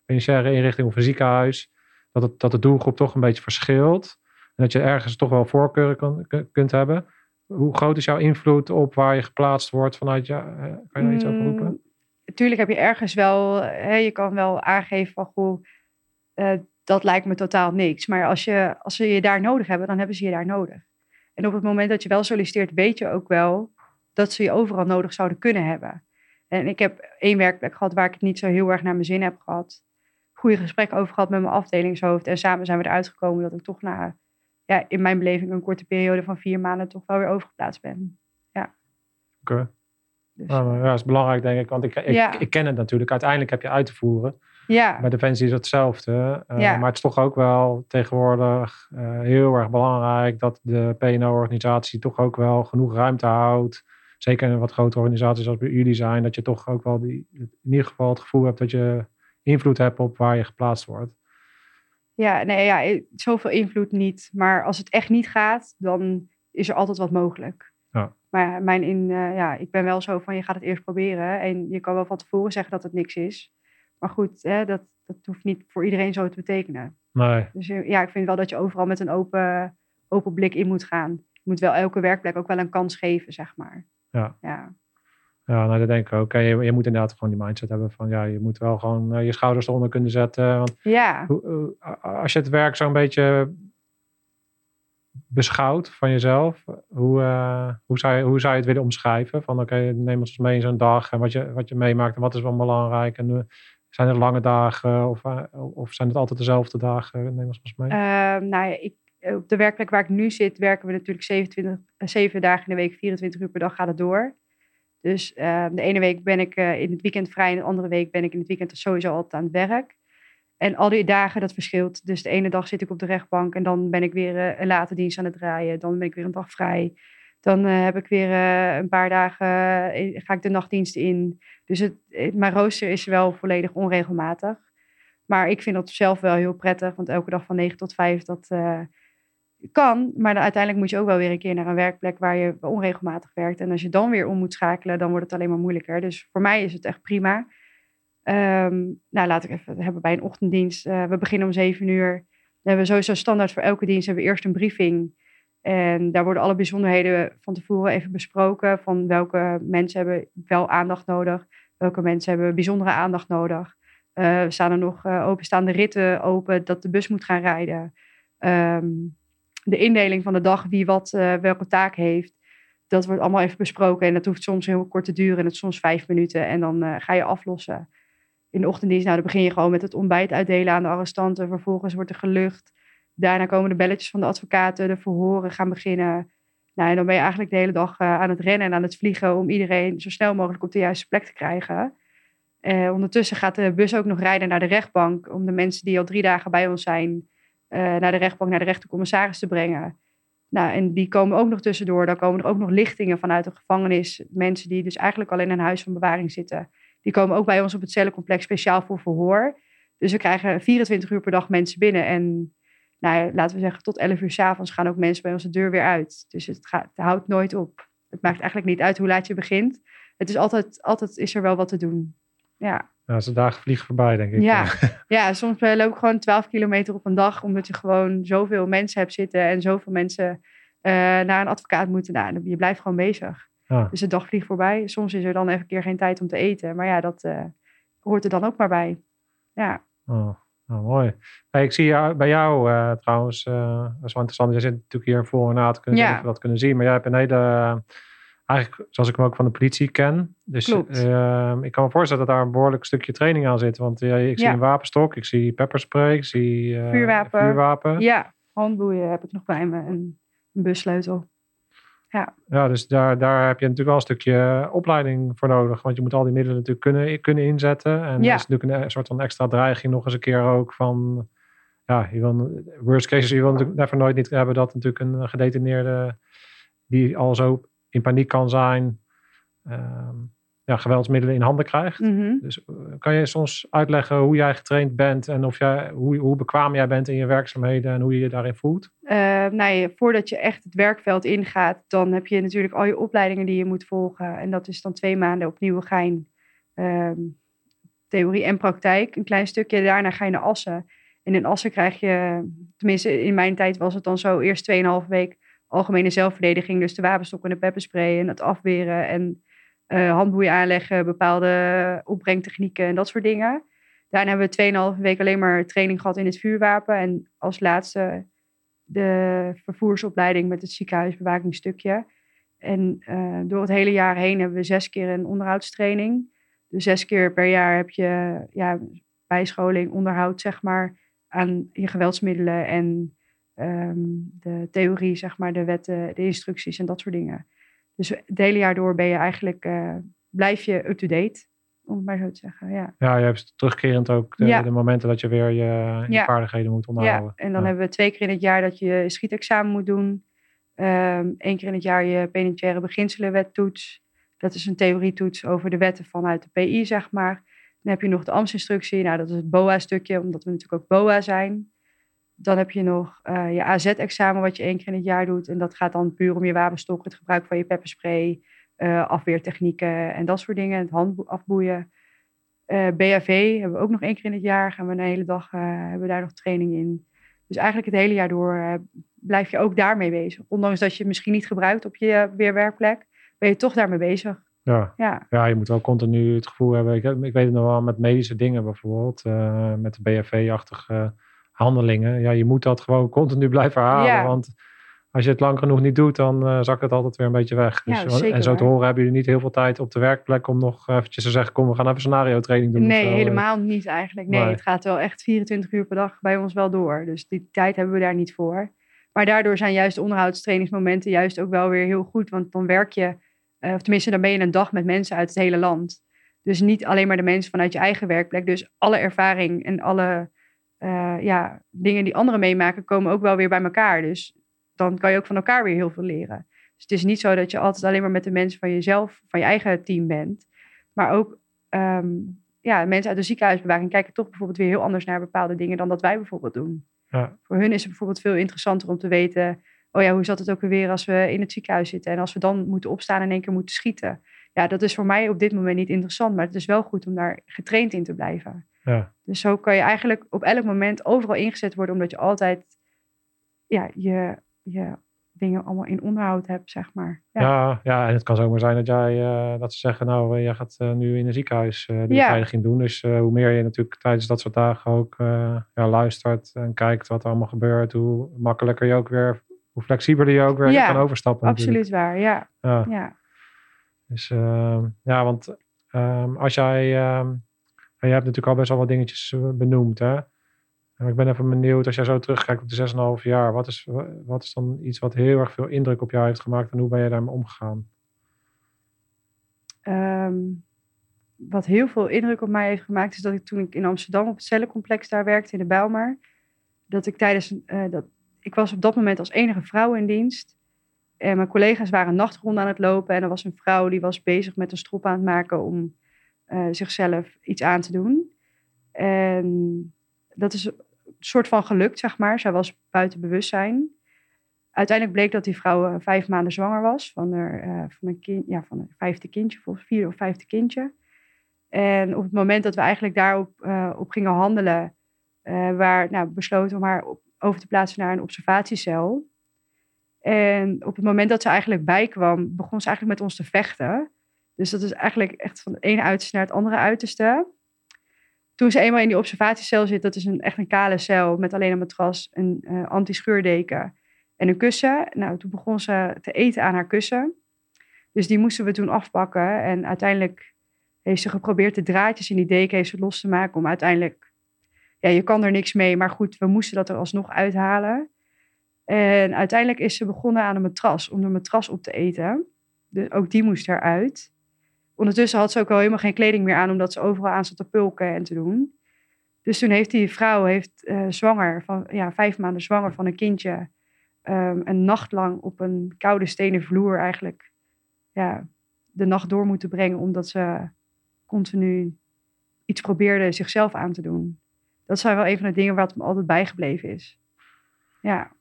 penitentiaire inrichting of een ziekenhuis. Dat, het, dat de doelgroep toch een beetje verschilt. En dat je ergens toch wel voorkeuren kan, kunt hebben. Hoe groot is jouw invloed op waar je geplaatst wordt vanuit je? Eh, kan je daar iets over roepen? Natuurlijk mm, heb je ergens wel, hè, je kan wel aangeven van goh, uh, dat lijkt me totaal niks. Maar als, je, als ze je daar nodig hebben, dan hebben ze je daar nodig. En op het moment dat je wel solliciteert, weet je ook wel dat ze je overal nodig zouden kunnen hebben. En ik heb één werkplek gehad waar ik het niet zo heel erg naar mijn zin heb gehad. Goede gesprekken over gehad met mijn afdelingshoofd. En samen zijn we eruit gekomen dat ik toch na ja, in mijn beleving een korte periode van vier maanden toch wel weer overgeplaatst ben. Ja. Oké. Dus, nou, ja, dat is belangrijk denk ik, want ik, ik, ik, ken het natuurlijk. Uiteindelijk heb je uit te voeren. Ja. Bij Defensie is het hetzelfde. Uh, ja. Maar het is toch ook wel tegenwoordig uh, heel erg belangrijk dat de PNO-organisatie toch ook wel genoeg ruimte houdt. Zeker in wat grote organisaties als bij jullie zijn, dat je toch ook wel die, in ieder geval het gevoel hebt dat je invloed hebt op waar je geplaatst wordt. Ja, nee, ja, zoveel invloed niet. Maar als het echt niet gaat, dan is er altijd wat mogelijk. Ja. Maar mijn in, uh, ja, ik ben wel zo van, je gaat het eerst proberen. En je kan wel van tevoren zeggen dat het niks is. Maar goed, hè, dat, dat hoeft niet voor iedereen zo te betekenen. Nee. Dus eh, ja, ik vind wel dat je overal met een open, open blik in moet gaan. Je moet wel elke werkplek ook wel een kans geven, zeg maar. Ja. Ja. Ja, nou, dat denk ik ook. je, je, moet inderdaad gewoon die mindset hebben van ja, je moet wel gewoon uh, je schouders eronder kunnen zetten. Want ja. als je het werk zo'n beetje beschouwt van jezelf, hoe, uh, hoe, zou je, hoe zou je het willen omschrijven? Van oké, okay, neem ons mee in zo'n dag en wat je, wat je meemaakt en wat is wel belangrijk. En uh, zijn het lange dagen of, of zijn het altijd dezelfde dagen? Neem ons mee. Ehm, nou ja, ik, op de werkplek waar ik nu zit, werken we natuurlijk 27, 7 dagen in de week, 24 uur per dag gaat het door. Dus uh, de ene week ben ik uh, in het weekend vrij en de andere week ben ik in het weekend sowieso altijd aan het werk. En al die dagen, dat verschilt. Dus de ene dag zit ik op de rechtbank en dan ben ik weer uh, een late dienst aan het draaien. Dan ben ik weer een dag vrij. Dan heb ik weer een paar dagen, ga ik de nachtdienst in. Dus het, mijn rooster is wel volledig onregelmatig. Maar ik vind dat zelf wel heel prettig, want elke dag van 9 tot 5, dat kan, maar uiteindelijk moet je ook wel weer een keer naar een werkplek waar je onregelmatig werkt. En als je dan weer om moet schakelen, dan wordt het alleen maar moeilijker. Dus voor mij is het echt prima. Um, nou, laat ik even hebben bij een ochtenddienst. Uh, we beginnen om zeven uur. We hebben sowieso standaard voor elke dienst hebben we eerst een briefing. En daar worden alle bijzonderheden van tevoren even besproken. Van welke mensen hebben wel aandacht nodig. Welke mensen hebben bijzondere aandacht nodig. Uh, staan er nog uh, openstaande ritten open dat de bus moet gaan rijden. Um, de indeling van de dag, wie wat, uh, welke taak heeft. Dat wordt allemaal even besproken. En dat hoeft soms heel kort te duren. En het soms vijf minuten. En dan uh, ga je aflossen. In de ochtenddienst, nou, dan begin je gewoon met het ontbijt uitdelen aan de arrestanten. Vervolgens wordt er gelucht. Daarna komen de belletjes van de advocaten. De verhoren gaan beginnen. Nou, en dan ben je eigenlijk de hele dag uh, aan het rennen en aan het vliegen. Om iedereen zo snel mogelijk op de juiste plek te krijgen. ondertussen gaat de bus ook nog rijden naar de rechtbank. Om de mensen die al drie dagen bij ons zijn naar de rechtbank, naar de rechtercommissaris te brengen. Nou, en die komen ook nog tussendoor. Dan komen er ook nog lichtingen vanuit de gevangenis. Mensen die dus eigenlijk al in een huis van bewaring zitten. Die komen ook bij ons op het cellencomplex speciaal voor verhoor. Dus we krijgen 24 uur per dag mensen binnen. En nou, laten we zeggen, tot 11 uur s avonds gaan ook mensen bij onze deur weer uit. Dus het, gaat, het houdt nooit op. Het maakt eigenlijk niet uit hoe laat je begint. Het is altijd, altijd is er wel wat te doen. Ja. Nou, ze dagen vliegen voorbij, denk ik. Ja, *laughs* ja soms eh, loop ik gewoon 12 kilometer op een dag, omdat je gewoon zoveel mensen hebt zitten en zoveel mensen uh, naar een advocaat moeten. Nou, je blijft gewoon bezig. Dus de dag vliegt voorbij. Soms is er dan even een keer geen tijd om te eten. Maar ja, dat uh, hoort er dan ook maar bij. Ja. Oh, oh mooi. Hey, ik zie jou, bij jou uh, trouwens, dat is wel interessant. Je zit natuurlijk hier voor en na te kunnen ja. dat kunnen zien. Maar jij hebt een hele eigenlijk zoals ik hem ook van de politie ken. Dus uh, ik kan me voorstellen dat daar een behoorlijk stukje training aan zit. Want uh, ik zie een wapenstok, ik zie pepperspray, ik zie uh, vuurwapen. vuurwapen. Ja, handboeien heb ik nog bij me en een bussleutel. Ja, ja dus daar, daar heb je natuurlijk wel een stukje opleiding voor nodig. Want je moet al die middelen natuurlijk kunnen, kunnen inzetten. En ja. dat is natuurlijk een soort van extra dreiging nog eens een keer ook van... Ja, je wil, worst case, je wil natuurlijk never nooit niet hebben dat natuurlijk een gedetineerde... die al zo in paniek kan zijn... Ehm, ja, geweldsmiddelen in handen krijgt. Mhm. Dus eh, kan je soms uitleggen hoe jij getraind bent en of jij, hoe, hoe bekwaam jij bent in je werkzaamheden en hoe je je daarin voelt? Uh, nou ja, voordat je echt het werkveld ingaat, dan heb je natuurlijk al je opleidingen die je moet volgen. En dat is dan twee maanden op Nieuwegein. Ehm, theorie en praktijk, een klein stukje. Daarna ga je naar Assen. En in Assen krijg je, tenminste in mijn tijd was het dan zo, eerst 2,5 week algemene zelfverdediging. Dus de wapenstok en de pepperspray en het afweren en uh, handboeien aanleggen, bepaalde opbrengtechnieken en dat soort dingen. Daarna hebben we 2,5 week alleen maar training gehad in het vuurwapen. En als laatste de vervoersopleiding met het ziekenhuisbewakingstukje. En uh, door het hele jaar heen hebben we zes keer een onderhoudstraining. Dus zes keer per jaar heb je ja, bijscholing, onderhoud, zeg maar, aan je geweldsmiddelen en um, de theorie, zeg maar, de wetten, de instructies en dat soort dingen. Dus het hele jaar door ben je eigenlijk, uh, blijf je up-to-date, om het maar zo te zeggen. Ja, ja je hebt terugkerend ook de, de momenten dat je weer je, je vaardigheden moet onderhouden. Ja, en dan hebben we twee keer in het jaar dat je schietexamen moet doen. Um, Eén keer in het jaar je penitentiaire beginselenwettoets. Dat is een theorietoets over de wetten vanuit de PI, zeg maar. Dan heb je nog de ambtsinstructie. Nou, dat is het BOA-stukje, omdat we natuurlijk ook BOA zijn. Dan heb je nog uh, je AZ-examen, wat je één keer in het jaar doet. En dat gaat dan puur om je wapenstok, het gebruik van je pepperspray, uh, afweertechnieken en dat soort dingen. Het hand afboeien. Uh, eh, BAV hebben we ook nog één keer in het jaar. Gaan we een hele dag, hebben we daar nog training in. Dus eigenlijk het hele jaar door blijf je ook daarmee bezig. Ondanks dat je het misschien niet gebruikt op je weerwerkplek, ben je toch daarmee bezig. Ja. Ja. ja, je moet wel continu het gevoel hebben. Ik, ik weet het nog wel met medische dingen bijvoorbeeld. met de BAV-achtige handelingen. Ja, je moet dat gewoon continu blijven herhalen. Want als je het lang genoeg niet doet, dan uh, zakt het altijd weer een beetje weg. Dus, en zo te horen hebben jullie niet heel veel tijd op de werkplek om nog eventjes te zeggen, kom we gaan even scenario training doen. Nee, helemaal niet eigenlijk. Nee, het gaat wel echt 24 uur per dag bij ons wel door. Dus die tijd hebben we daar niet voor. Maar daardoor zijn juist de onderhoudstrainingsmomenten juist ook wel weer heel goed. Want dan werk je, uh, of tenminste dan ben je een dag met mensen uit het hele land. Dus niet alleen maar de mensen vanuit je eigen werkplek. Dus alle ervaring en alle uh, ja, dingen die anderen meemaken, komen ook wel weer bij elkaar. Dus dan kan je ook van elkaar weer heel veel leren. Dus het is niet zo dat je altijd alleen maar met de mensen van jezelf, van je eigen team bent. Maar ook um, ja, mensen uit de ziekenhuisbewaking kijken toch bijvoorbeeld weer heel anders naar bepaalde dingen dan dat wij bijvoorbeeld doen. Ja. Voor hun is het bijvoorbeeld veel interessanter om te weten, oh ja, hoe zat het ook weer als we in het ziekenhuis zitten en als we dan moeten opstaan en in één keer moeten schieten. Ja, dat is voor mij op dit moment niet interessant, maar het is wel goed om daar getraind in te blijven. Ja. Dus zo kan je eigenlijk op elk moment overal ingezet worden, omdat je altijd ja, je, je dingen allemaal in onderhoud hebt, zeg maar. Ja, ja, ja en het kan zomaar zijn dat jij uh, dat ze zeggen, nou, uh, jij gaat uh, nu in een ziekenhuis uh, de ja. beveiliging doen. Dus hoe meer je natuurlijk tijdens dat soort dagen ook ja, luistert en kijkt wat er allemaal gebeurt, hoe makkelijker je ook weer, hoe flexibeler je ook weer ja, kan overstappen. Absoluut natuurlijk. waar, ja. Ja. Dus ja, want um, als jij um, je hebt natuurlijk al best wel wat dingetjes eh, benoemd. Hè? Ik ben even benieuwd, als jij zo terugkijkt op de 6,5 jaar, wat is, wat is dan iets wat heel erg veel indruk op jou heeft gemaakt en hoe ben je daarmee omgegaan? Um, wat heel veel indruk op mij heeft gemaakt, is dat ik toen ik in Amsterdam op het cellencomplex daar werkte in de Bijlmer, dat ik tijdens, uh, dat, ik was op dat moment als enige vrouw in dienst. En mijn collega's waren nachtronde aan het lopen en er was een vrouw die was bezig met een strop aan het maken om uh, zichzelf iets aan te doen. En dat is een soort van gelukt, zeg maar. Zij was buiten bewustzijn. Uiteindelijk bleek dat die vrouw uh, vijf maanden zwanger was van, haar, uh, van, een kind, ja, van vijfde kindje, of vierde of vijfde kindje. En op het moment dat we eigenlijk daarop op gingen handelen, waar nou, besloten om haar over te plaatsen naar een observatiecel. En op het moment dat ze eigenlijk bijkwam, begon ze eigenlijk met ons te vechten. Dus dat is eigenlijk echt van het ene uiterste naar het andere uiterste. Toen ze eenmaal in die observatiecel zit, dat is een, echt een kale cel met alleen een matras, een uh, anti-schuurdeken en een kussen. Nou, toen begon ze te eten aan haar kussen. Dus die moesten we toen afpakken. En uiteindelijk heeft ze geprobeerd de draadjes in die deken heeft los te maken om uiteindelijk... Ja, je kan er niks mee, maar goed, we moesten dat er alsnog uithalen. En uiteindelijk is ze begonnen aan een matras, om de matras op te eten. Dus ook die moest eruit. Ondertussen had ze ook al helemaal geen kleding meer aan, omdat ze overal aan zat te pulken en te doen. Dus toen heeft die vrouw heeft, uh, zwanger, van, ja, vijf maanden zwanger van een kindje, um, een nacht lang op een koude stenen vloer eigenlijk ja, de nacht door moeten brengen, omdat ze continu iets probeerde zichzelf aan te doen. Dat zijn wel een van de dingen wat me altijd bijgebleven is. Ja.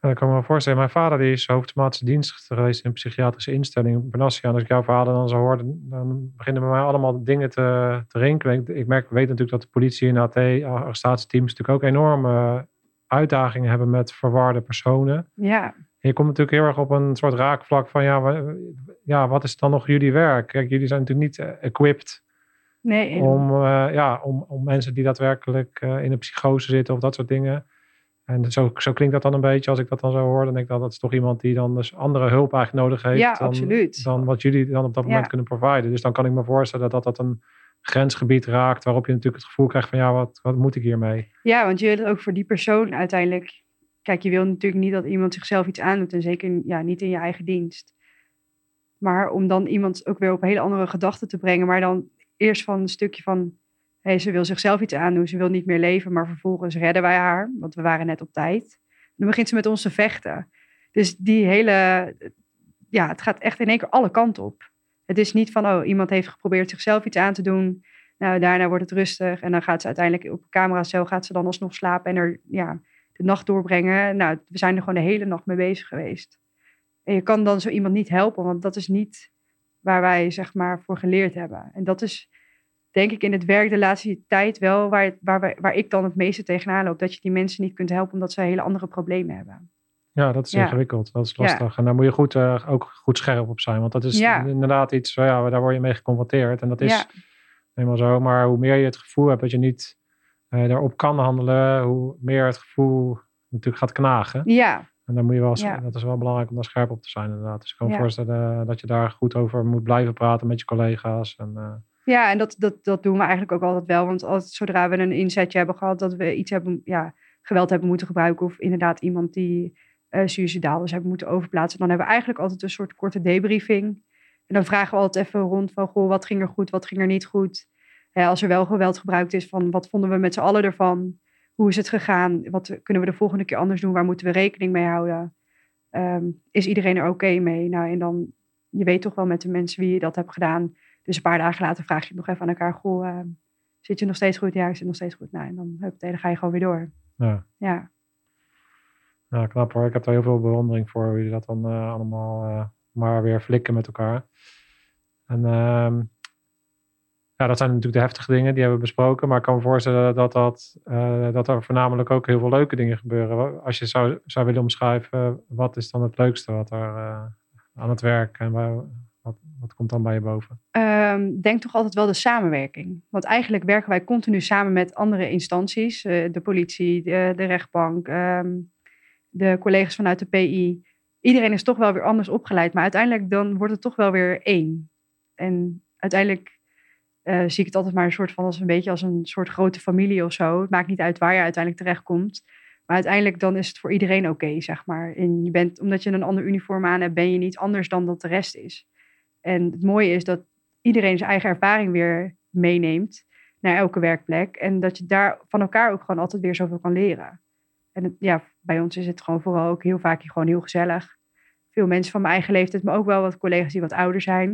Dat kan me wel voorstellen. Mijn vader die is hoofdmaatse dienst geweest in een psychiatrische instelling in Benassia. En als ik jouw verhalen dan zo hoor, dan beginnen bij mij allemaal dingen te, te rinkelen. Ik, ik merk, weet natuurlijk dat de politie en AT, arrestatieteams natuurlijk ook enorme uitdagingen hebben met verwarde personen. Ja. En je komt natuurlijk heel erg op een soort raakvlak van, ja, ja wat is dan nog jullie werk? Kijk, jullie zijn natuurlijk niet eh, equipped nee, om, uh, ja, om, om mensen die daadwerkelijk uh, in een psychose zitten of dat soort dingen en zo, zo klinkt dat dan een beetje als ik dat dan zo hoor. Dan denk ik dat dat is toch iemand die dan dus andere hulp eigenlijk nodig heeft. Ja, dan, absoluut. Dan wat jullie dan op dat moment kunnen providen. Dus dan kan ik me voorstellen dat dat een grensgebied raakt. Waarop je natuurlijk het gevoel krijgt van ja, wat, wat moet ik hiermee? Ja, want je wil ook voor die persoon uiteindelijk... Kijk, je wil natuurlijk niet dat iemand zichzelf iets aandoet. En zeker ja, niet in je eigen dienst. Maar om dan iemand ook weer op hele andere gedachten te brengen. Maar dan eerst van een stukje van Hey, ze wil zichzelf iets aandoen, ze wil niet meer leven, maar vervolgens redden wij haar, want we waren net op tijd. dan begint ze met ons te vechten. Dus die hele, ja, het gaat echt in één keer alle kanten op. Het is niet van, oh, iemand heeft geprobeerd zichzelf iets aan te doen. Nou, daarna wordt het rustig en dan gaat ze uiteindelijk op cameracel, gaat ze dan alsnog slapen en er, ja, de nacht doorbrengen. Nou, we zijn er gewoon de hele nacht mee bezig geweest. En je kan dan zo iemand niet helpen, want dat is niet waar wij, zeg maar, voor geleerd hebben. En dat is denk ik in het werk de laatste tijd wel waar, waar, waar ik dan het meeste tegenaan loop. Dat je die mensen niet kunt helpen omdat ze hele andere problemen hebben. Ja, dat is ingewikkeld. Dat is lastig. En daar moet je goed, uh, ook goed scherp op zijn. Want dat is inderdaad iets, ja, daar word je mee geconfronteerd. En dat is helemaal zo. Maar hoe meer je het gevoel hebt dat je niet uh, daarop kan handelen, hoe meer het gevoel natuurlijk gaat knagen. Ja. En dan moet je wel, dat is wel belangrijk om daar scherp op te zijn inderdaad. Dus ik kan me voorstellen dat je daar goed over moet blijven praten met je collega's. En, ja, en dat, dat, dat doen we eigenlijk ook altijd wel. Want als, zodra we een inzetje hebben gehad dat we iets hebben, ja, geweld hebben moeten gebruiken. Of inderdaad iemand die uh, suicidaal is hebben moeten overplaatsen. Dan hebben we eigenlijk altijd een soort korte debriefing. En dan vragen we altijd even rond van, goh, wat ging er goed, wat ging er niet goed? als er wel geweld gebruikt is, van wat vonden we met z'n allen ervan? Hoe is het gegaan? Wat kunnen we de volgende keer anders doen? Waar moeten we rekening mee houden? Ehm, is iedereen er oké mee? Nou, en dan, je weet toch wel met de mensen wie je dat hebt gedaan dus een paar dagen later vraag je nog even aan elkaar: Goh, uh, zit je nog steeds goed? Ja, ik zit nog steeds goed. Nou, en dan, hup, dan ga je gewoon weer door. Ja. ja. Ja, knap hoor. Ik heb daar heel veel bewondering voor hoe jullie dat dan uh, allemaal uh, maar weer flikken met elkaar. En uh, ja, dat zijn natuurlijk de heftige dingen die hebben we besproken. Maar ik kan me voorstellen dat, dat, dat er voornamelijk ook heel veel leuke dingen gebeuren. Als je zou, zou willen omschrijven, wat is dan het leukste wat er aan het werk en waar, wat, komt dan bij je boven? Um, denk toch altijd wel de samenwerking. Want eigenlijk werken wij continu samen met andere instanties. Uh, de politie, de, de rechtbank, um, de collega's vanuit de PI. Iedereen is toch wel weer anders opgeleid. Maar uiteindelijk dan wordt het toch wel weer één. En uiteindelijk uh, zie ik het altijd maar een soort van als een beetje als een soort grote familie of zo. Het maakt niet uit waar je uiteindelijk terechtkomt. Maar uiteindelijk dan is het voor iedereen oké, zeg maar. En je bent, omdat je een ander uniform aan hebt, ben je niet anders dan dat de rest is. En het mooie is dat iedereen zijn eigen ervaring weer meeneemt naar elke werkplek. En dat je daar van elkaar ook gewoon altijd weer zoveel kan leren. En ja, bij ons is het gewoon vooral ook heel vaak gewoon heel gezellig. Veel mensen van mijn eigen leeftijd, maar ook wel wat collega's die wat ouder zijn.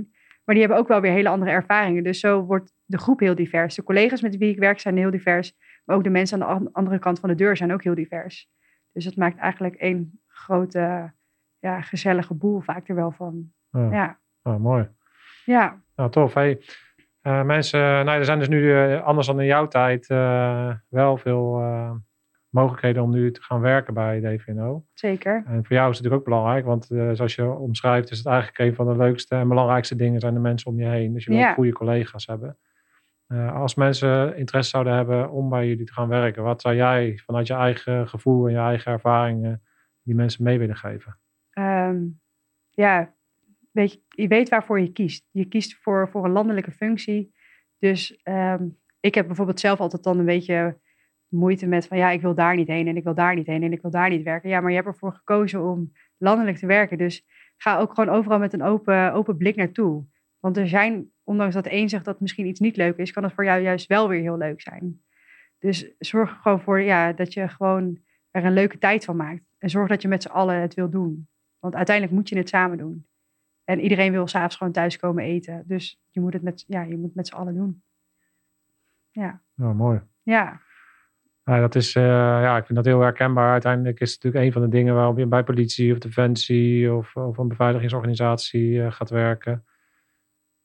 Maar die hebben ook wel weer hele andere ervaringen. Dus zo wordt de groep heel divers. De collega's met wie ik werk zijn heel divers. Maar ook de mensen aan de andere kant van de deur zijn ook heel divers. Dus dat maakt eigenlijk één grote, ja, gezellige boel vaak er wel van. ja. Oh, mooi. Ja. Nou, tof. Hey, uh, mensen, nou, er zijn dus nu uh, anders dan in jouw tijd uh, wel veel mogelijkheden om nu te gaan werken bij DVNO. Zeker. En voor jou is het natuurlijk ook belangrijk, want zoals je omschrijft, is het eigenlijk een van de leukste en belangrijkste dingen zijn de mensen om je heen. Dus je wil ja. goede collega's hebben. als mensen interesse zouden hebben om bij jullie te gaan werken, wat zou jij vanuit je eigen gevoel en je eigen ervaringen die mensen mee willen geven? Um, ja, je, weet waarvoor je kiest. Je kiest voor, voor een landelijke functie. Dus um, ik heb bijvoorbeeld zelf altijd dan een beetje moeite met van ja, ik wil daar niet heen en ik wil daar niet heen en ik wil daar niet werken. Ja, maar je hebt ervoor gekozen om landelijk te werken. Dus ga ook gewoon overal met een open, open blik naartoe. Want er zijn, ondanks dat een zegt dat misschien iets niet leuk is, kan het voor jou juist wel weer heel leuk zijn. Dus zorg er gewoon voor ja, dat je gewoon er een leuke tijd van maakt. En zorg dat je met z'n allen het wil doen. Want uiteindelijk moet je het samen doen. En iedereen wil s'avonds gewoon thuis komen eten. Dus je moet het met, ja, je moet met z'n allen doen. Ja. Oh, mooi. Ja. Ja, dat is, uh, ja, ik vind dat heel herkenbaar. Uiteindelijk is het natuurlijk een van de dingen waarop je bij politie of defensie of, of een beveiligingsorganisatie uh, gaat werken.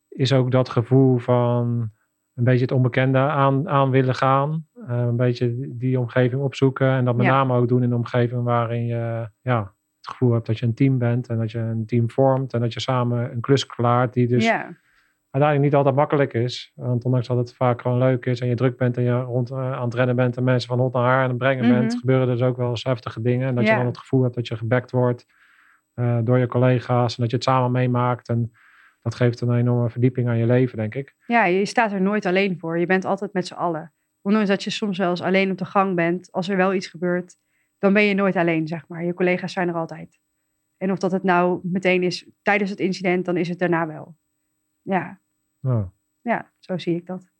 Is ook dat gevoel van een beetje het onbekende aan, aan willen gaan. Uh, een beetje die omgeving opzoeken. En dat met ja. name ook doen in een omgeving waarin je ja, het gevoel hebt dat je een team bent. En dat je een team vormt. En dat je samen een klus klaart die dus uiteindelijk niet altijd makkelijk is. Want ondanks dat het vaak gewoon leuk is en je druk bent en je rond uh, aan het rennen bent en mensen van hot naar haar aan het brengen bent, mhm. gebeuren er dus ook wel eens heftige dingen. En dat je dan het gevoel hebt dat je gebackt wordt uh, door je collega's en dat je het samen meemaakt. En dat geeft een enorme verdieping aan je leven, denk ik. Ja, je staat er nooit alleen voor. Je bent altijd met z'n allen. Ondanks dat je soms wel eens alleen op de gang bent, als er wel iets gebeurt, dan ben je nooit alleen, zeg maar. Je collega's zijn er altijd. En of dat het nou meteen is tijdens het incident, dan is het daarna wel. Ja. Oh. Ja, zo zie ik dat.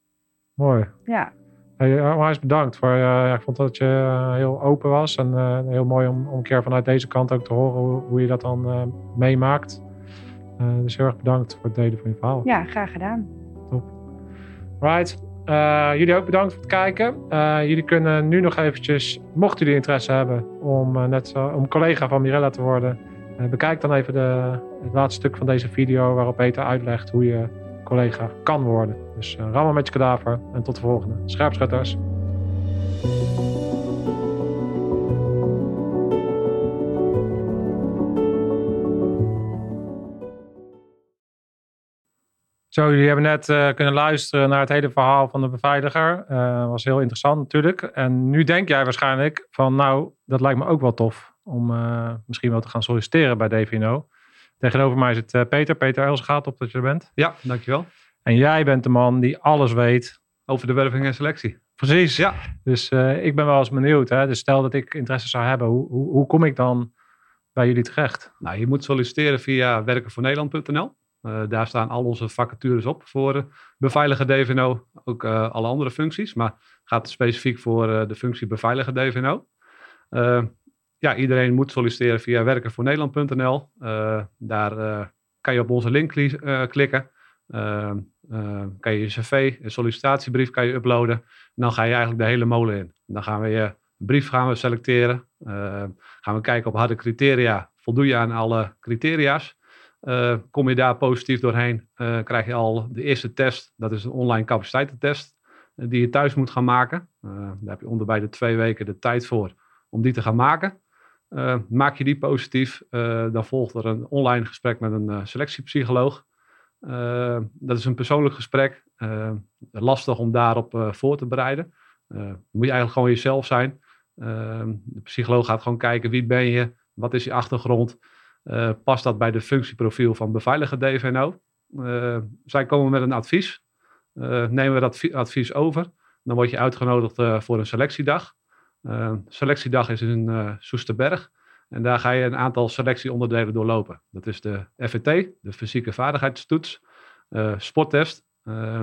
Mooi. Ja. Hey, onwijs bedankt. Voor, uh, ik vond dat je uh, heel open was. En uh, heel mooi om, om een keer vanuit deze kant ook te horen hoe, hoe je dat dan meemaakt. dus heel erg bedankt voor het delen van je verhaal. Ja, graag gedaan. Top. Right. Jullie ook bedankt voor het kijken. jullie kunnen nu nog eventjes, mochten jullie interesse hebben om net zo, om collega van Mirella te worden, bekijk dan even de, het laatste stuk van deze video waarop Peter uitlegt hoe je collega kan worden. Dus rammen met je kadaver en tot de volgende. Scherpschutters. Zo, jullie hebben net uh, kunnen luisteren naar het hele verhaal van de beveiliger. Uh, was heel interessant natuurlijk. En nu denk jij waarschijnlijk van nou, dat lijkt me ook wel tof om uh, misschien wel te gaan solliciteren bij DVNO. Tegenover mij zit uh, Peter. Peter Elsgaat, op dat je er bent. Ja, dankjewel. En jij bent de man die alles weet. Over de werving en selectie. Precies. Ja. Dus ik ben wel eens benieuwd. Hè? Dus stel dat ik interesse zou hebben. Hoe, hoe, hoe kom ik dan bij jullie terecht? Nou, je moet solliciteren via werkenvoornederland.nl. Uh, daar staan al onze vacatures op voor uh, beveiliger DVNO. Ook alle andere functies. Maar gaat specifiek voor de functie beveiliger DVNO ja, iedereen moet solliciteren via werkenvoornederland.nl. Daar kan je op onze link klikken. kan je je cv, een sollicitatiebrief kan je uploaden. En dan ga je eigenlijk de hele molen in. Dan gaan we je brief gaan we selecteren. gaan we kijken op harde criteria. Voldoe je aan alle criteria's? Kom je daar positief doorheen, krijg je al de eerste test. Dat is een online capaciteitentest die je thuis moet gaan maken. daar heb je onder bij de twee weken de tijd voor om die te gaan maken. Maak je die positief, dan volgt er een online gesprek met een selectiepsycholoog. dat is een persoonlijk gesprek. lastig om daarop voor te bereiden. moet je eigenlijk gewoon jezelf zijn. de psycholoog gaat gewoon kijken wie ben je, wat is je achtergrond. Past dat bij de functieprofiel van beveiliger DVNO? zij komen met een advies. nemen we dat advies over. Dan word je uitgenodigd voor een selectiedag. Selectiedag is in Soesterberg. En daar ga je een aantal selectieonderdelen doorlopen. Dat is de FVT, de fysieke vaardigheidstoets. Sporttest,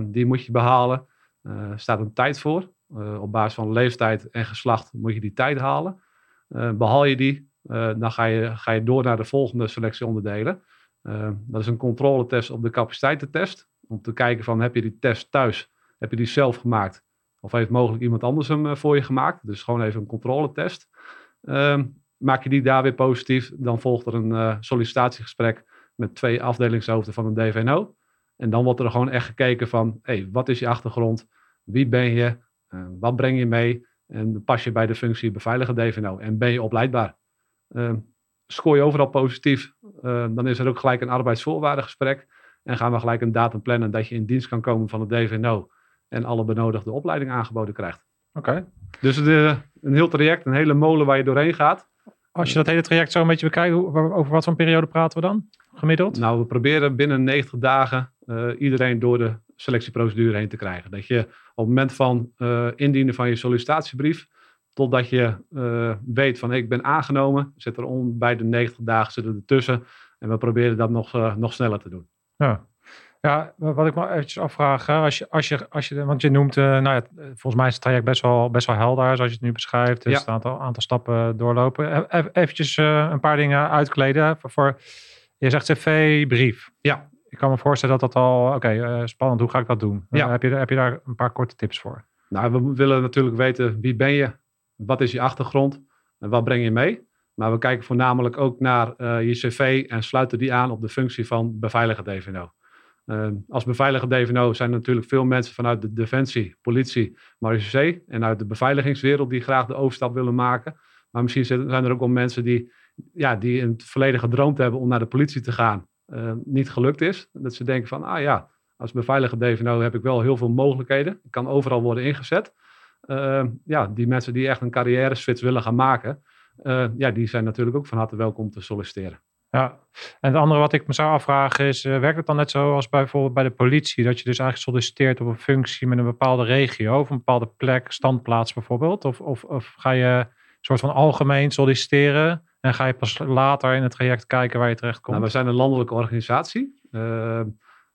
die moet je behalen. Er staat een tijd voor. op basis van leeftijd en geslacht moet je die tijd halen. behaal je die, dan ga je, ga je door naar de volgende selectieonderdelen. dat is een controletest op de capaciteitentest. Om te kijken van heb je die test thuis, heb je die zelf gemaakt of heeft mogelijk iemand anders hem eh, voor je gemaakt. Dus gewoon even een controletest. Um, maak je die daar weer positief, dan volgt er een sollicitatiegesprek met twee afdelingshoofden van een DVNO. En dan wordt er gewoon echt gekeken van, hey, wat is je achtergrond? Wie ben je? Wat breng je mee? En pas je bij de functie beveiliger DVNO? En ben je opleidbaar? Uh, scoor je overal positief, dan is er ook gelijk een arbeidsvoorwaardengesprek. En gaan we gelijk een datum plannen dat je in dienst kan komen van het DVNO en alle benodigde opleiding aangeboden krijgt. Oké. Dus de, een heel traject, een hele molen waar je doorheen gaat. Als je dat hele traject zo een beetje bekijkt, over wat voor periode praten we dan gemiddeld? Nou, we proberen binnen 90 dagen uh, iedereen door de selectieprocedure heen te krijgen. Dat je op het moment van indienen van je sollicitatiebrief, totdat je weet van ik ben aangenomen, zit er om, bij de 90 dagen zitten er tussen. En we proberen dat nog, nog sneller te doen. Ja. Ja, wat ik me eventjes afvraag, als je, als je, als je, want je noemt, uh, nou ja, volgens mij is het traject best wel, best wel helder, zoals je het nu beschrijft. Dus ja. een aantal, aantal stappen doorlopen. Even eventjes een paar dingen uitkleden. Voor, je zegt cv, brief. Ja. Ik kan me voorstellen dat dat al, oké, spannend, hoe ga ik dat doen? Ja. heb, je, heb je daar een paar korte tips voor? Nou, we willen natuurlijk weten wie ben je, wat is je achtergrond en wat breng je mee. Maar we kijken voornamelijk ook naar je cv en sluiten die aan op de functie van beveiliger DVNO. Uh, als beveiliger DVNO zijn er natuurlijk veel mensen vanuit de defensie, politie, marechaussee en uit de beveiligingswereld die graag de overstap willen maken. Maar misschien zijn er ook wel mensen die, ja, die in het verleden gedroomd hebben om naar de politie te gaan. Uh, niet gelukt is. Dat ze denken van, ah ja, als beveiliger DVNO heb ik wel heel veel mogelijkheden. Ik kan overal worden ingezet. Uh, ja, die mensen die echt een carrière switch willen gaan maken, eh, ja, die zijn natuurlijk ook van harte welkom te solliciteren. Ja, en het andere wat ik me zou afvragen is, uh, werkt het dan net zoals bijvoorbeeld bij de politie, dat je dus eigenlijk solliciteert op een functie met een bepaalde regio of een bepaalde plek, standplaats bijvoorbeeld? Of, of, of ga je een soort van algemeen solliciteren en ga je pas later in het traject kijken waar je terecht komt? Nou, we zijn een landelijke organisatie. Uh,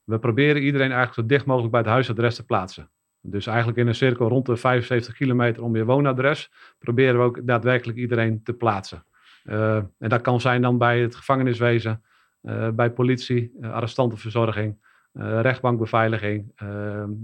we proberen iedereen eigenlijk zo dicht mogelijk bij het huisadres te plaatsen. Dus eigenlijk in een cirkel rond de 75 kilometer om je woonadres proberen we ook daadwerkelijk iedereen te plaatsen. Uh, en dat kan zijn dan bij het gevangeniswezen, uh, bij politie, uh, arrestantenverzorging, rechtbankbeveiliging,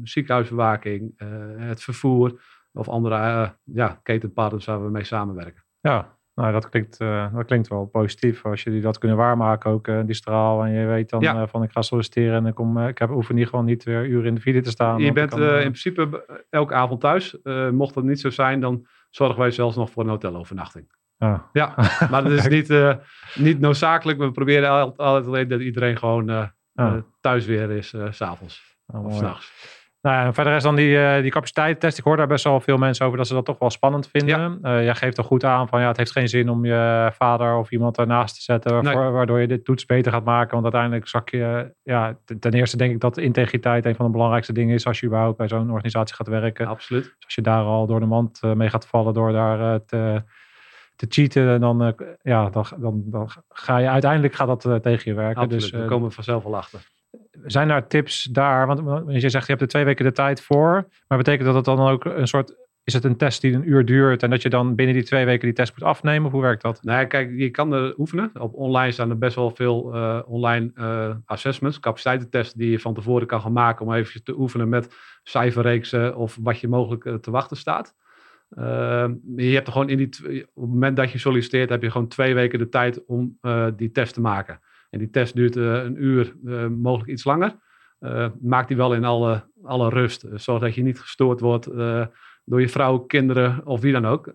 ziekenhuisbewaking, het vervoer of andere ja, ketenpartners waar we mee samenwerken. Ja, nou, dat klinkt, dat klinkt wel positief. Als jullie dat kunnen waarmaken, ook die straal. En je weet dan ja. van ik ga solliciteren en ik, kom, ik heb, hoef in ieder geval niet weer uren in de file te staan. Je bent kan, in principe elke avond thuis. mocht dat niet zo zijn, dan zorgen wij zelfs nog voor een hotelovernachting. Oh. Ja, *laughs* maar dat is niet, niet noodzakelijk. We proberen altijd alleen dat iedereen gewoon oh. thuis weer is, s s'avonds oh, of s'nachts. Nou ja, verder is dan die, die capaciteitstest. Ik hoor daar best wel veel mensen over dat ze dat toch wel spannend vinden. Ja. jij geeft er goed aan van ja, het heeft geen zin om je vader of iemand ernaast te zetten. Waarvoor, Waardoor je dit toets beter gaat maken. Want uiteindelijk zak je. Ja, ten eerste denk ik dat integriteit een van de belangrijkste dingen is als je überhaupt bij zo'n organisatie gaat werken. Absoluut. Dus als je daar al door de mand mee gaat vallen door daar te te cheaten, dan, uh, ja, dan, dan, dan ga je uiteindelijk gaat dat uh, tegen je werken. Absoluut, dus, uh, we komen vanzelf al achter. Zijn er tips daar? Want je zegt je hebt er twee weken de tijd voor. Maar betekent dat het dan ook een soort. Is het een test die een uur duurt en dat je dan binnen die twee weken die test moet afnemen? Hoe werkt dat? Nee, kijk, je kan er oefenen. Op online staan er best wel veel online assessments, capaciteitentesten die je van tevoren kan gaan maken om even te oefenen met cijferreeksen of wat je mogelijk te wachten staat. Uh, je hebt er gewoon in die, op het moment dat je solliciteert, heb je gewoon twee weken de tijd om die test te maken. En die test duurt uh, een uur, eh, mogelijk iets langer. maak die wel in alle, alle rust, zodat je niet gestoord wordt door je vrouw, kinderen of wie dan ook.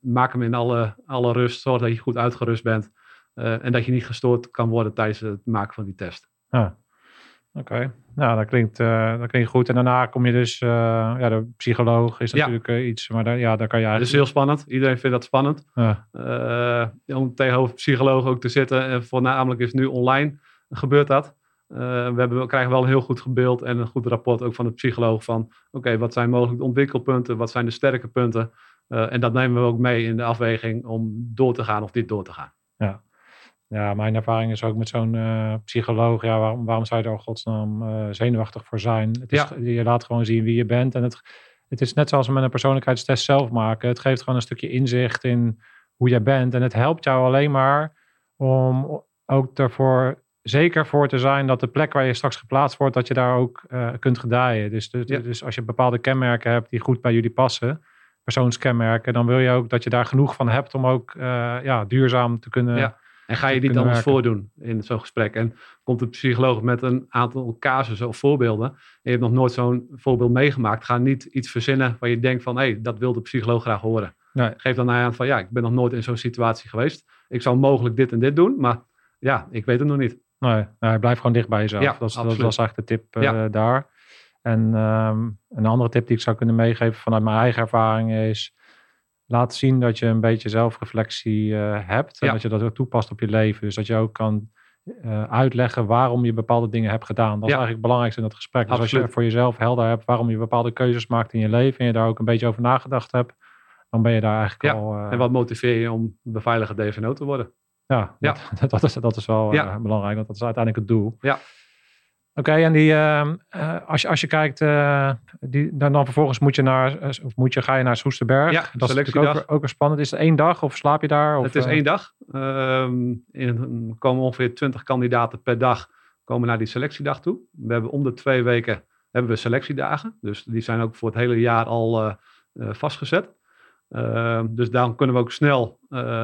maak hem in alle, alle rust, zorg dat je goed uitgerust bent. en dat je niet gestoord kan worden tijdens het maken van die test. Ja. Oké, nou dat klinkt, uh, dat klinkt goed. En daarna kom je dus, uh, ja, de psycholoog is natuurlijk uh, iets, maar daar, ja, daar kan je eigenlijk... Dat is heel spannend. Iedereen vindt dat spannend. Ja. om tegenover psycholoog ook te zitten. En voornamelijk is nu online gebeurt dat. we, hebben, we krijgen wel een heel goed beeld en een goed rapport ook van de psycholoog van, oké, wat zijn mogelijk de ontwikkelpunten, wat zijn de sterke punten? en dat nemen we ook mee in de afweging om door te gaan of niet door te gaan. Ja. Ja, mijn ervaring is ook met zo'n uh, psycholoog. Ja, waarom, waarom zou je er al godsnaam uh, zenuwachtig voor zijn? Het is, ja. Je laat gewoon zien wie je bent. En het, het is net zoals we met een persoonlijkheidstest zelf maken. Het geeft gewoon een stukje inzicht in hoe jij bent. En het helpt jou alleen maar om ook ervoor zeker voor te zijn dat de plek waar je straks geplaatst wordt, dat je daar ook uh, kunt gedijen. Dus, dus, ja. dus, als je bepaalde kenmerken hebt die goed bij jullie passen, persoonskenmerken, dan wil je ook dat je daar genoeg van hebt om ook ja, duurzaam te kunnen. Ja en ga je niet anders werken. voordoen in zo'n gesprek? En komt de psycholoog met een aantal casussen of voorbeelden. En je hebt nog nooit zo'n voorbeeld meegemaakt. Ga niet iets verzinnen waar je denkt van, hé, hey, dat wil de psycholoog graag horen. Nee. Geef dan aan van, ja, ik ben nog nooit in zo'n situatie geweest. Ik zou mogelijk dit en dit doen, maar ja, ik weet het nog niet. Nee, nee blijf gewoon dicht bij jezelf. Ja, dat, dat, was eigenlijk de tip uh, ja. daar. En um, een andere tip die ik zou kunnen meegeven vanuit mijn eigen ervaring is laat zien dat je een beetje zelfreflectie uh, hebt. En dat je dat ook toepast op je leven. Dus dat je ook kan uitleggen waarom je bepaalde dingen hebt gedaan. Dat is eigenlijk het belangrijkste in dat gesprek. Dus als je voor jezelf helder hebt waarom je bepaalde keuzes maakt in je leven en je daar ook een beetje over nagedacht hebt, dan ben je daar eigenlijk al... en wat motiveer je om beveiligde DVNO te worden? Ja, ja. *laughs* Dat, dat, is, dat is wel belangrijk, want dat is uiteindelijk het doel. Ja. Oké, en die, uh, als, je, als je kijkt, uh, die, dan, dan vervolgens moet je naar, of moet je, ga je naar Soesterberg. Ja, dat is natuurlijk ook, ook weer spannend. Is het één dag of slaap je daar? Of, het is één dag. Ehm, er komen ongeveer twintig kandidaten per dag komen naar die selectiedag toe. We hebben om de twee weken hebben we selectiedagen. Dus die zijn ook voor het hele jaar al vastgezet. Ehm, dus dan kunnen we ook snel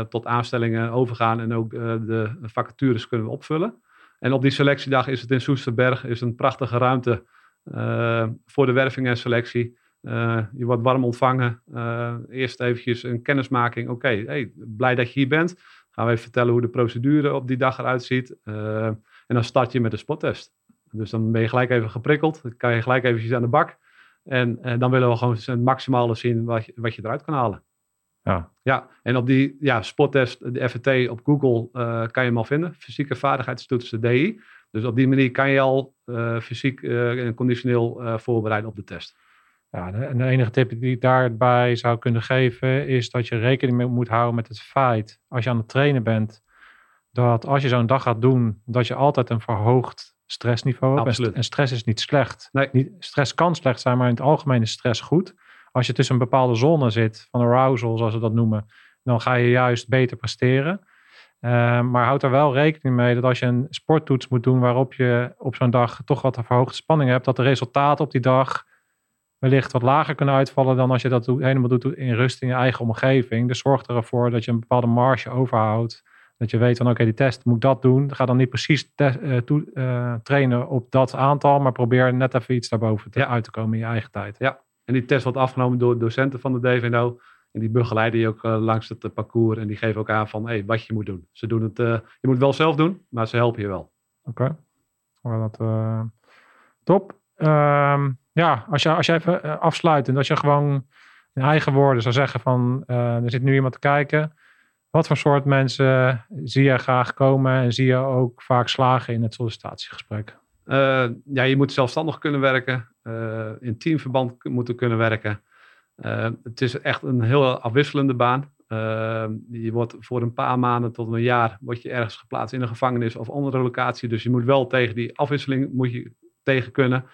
tot aanstellingen overgaan en ook de vacatures kunnen we opvullen. En op die selectiedag is het in Soesterberg is een prachtige ruimte uh, voor de werving en selectie. Uh, je wordt warm ontvangen. Uh, eerst eventjes een kennismaking. Oké, hey, blij dat je hier bent. Gaan we even vertellen hoe de procedure op die dag eruit ziet. en dan start je met de spottest. Dus dan ben je gelijk even geprikkeld. Dan kan je gelijk eventjes aan de bak. En, dan willen we gewoon het maximale zien wat je, wat je eruit kan halen. Ja. ja, en op die ja, spottest, de FVT op Google, uh, kan je hem al vinden. Fysieke vaardigheidstoetsen DI. Dus op die manier kan je al uh, fysiek uh, en conditioneel voorbereiden op de test. Ja, en de enige tip die ik daarbij zou kunnen geven is dat je rekening mee moet houden met het feit, als je aan het trainen bent, dat als je zo'n dag gaat doen, dat je altijd een verhoogd stressniveau hebt. Absoluut. En stress is niet slecht. Nee. Niet, stress kan slecht zijn, maar in het algemeen is stress goed als je tussen een bepaalde zone zit, van arousal zoals we dat noemen, dan ga je juist beter presteren. Uh, maar houd er wel rekening mee dat als je een sporttoets moet doen waarop je op zo'n dag toch wat verhoogde spanning hebt, dat de resultaten op die dag wellicht wat lager kunnen uitvallen dan als je dat helemaal doet in rust in je eigen omgeving. Dus zorg ervoor dat je een bepaalde marge overhoudt. Dat je weet van oké, die test moet dat doen. Ga dan niet precies uh, toe, uh, trainen op dat aantal, maar probeer net even iets daarboven te, ja. uit te komen in je eigen tijd. Ja, en die test wordt afgenomen door docenten van de DVNO. En die begeleiden je ook uh, langs het uh, parcours. En die geven ook aan van hey, wat je moet doen. Ze doen het, uh, je moet het wel zelf doen, maar ze helpen je wel. Oké. Dat top. Um, ja, als je, als je even afsluit en als je gewoon in eigen woorden zou zeggen van er zit nu iemand te kijken. Wat voor soort mensen zie je graag komen en zie je ook vaak slagen in het sollicitatiegesprek? Uh, ja, je moet zelfstandig kunnen werken, uh, in teamverband moeten kunnen werken. Uh, het is echt een heel afwisselende baan. je wordt voor een paar maanden tot een jaar word je ergens geplaatst in een gevangenis of andere locatie. Dus je moet wel tegen die afwisseling moet je tegen kunnen.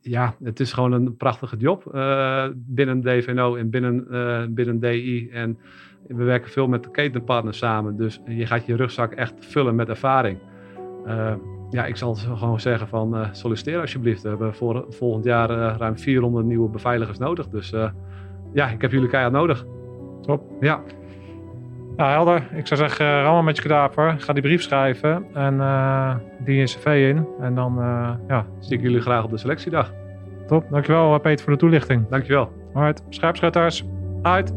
ja, het is gewoon een prachtige job binnen DVNO en binnen, binnen DI. En we werken veel met de ketenpartners samen. Dus je gaat je rugzak echt vullen met ervaring. Uh, ja, ik zal gewoon zeggen van uh, solliciteer alsjeblieft. We hebben voor, volgend jaar uh, ruim 400 nieuwe beveiligers nodig. Dus ja, ik heb jullie keihard nodig. Top. Ja. Nou, helder. Ik zou zeggen, uh, met je kadaver. Ga die brief schrijven en die in cv in. En dan, ja. Zie ik jullie graag op de selectiedag. Top. Dankjewel Peter voor de toelichting. Dankjewel. Alright, scherpschutters. Uit.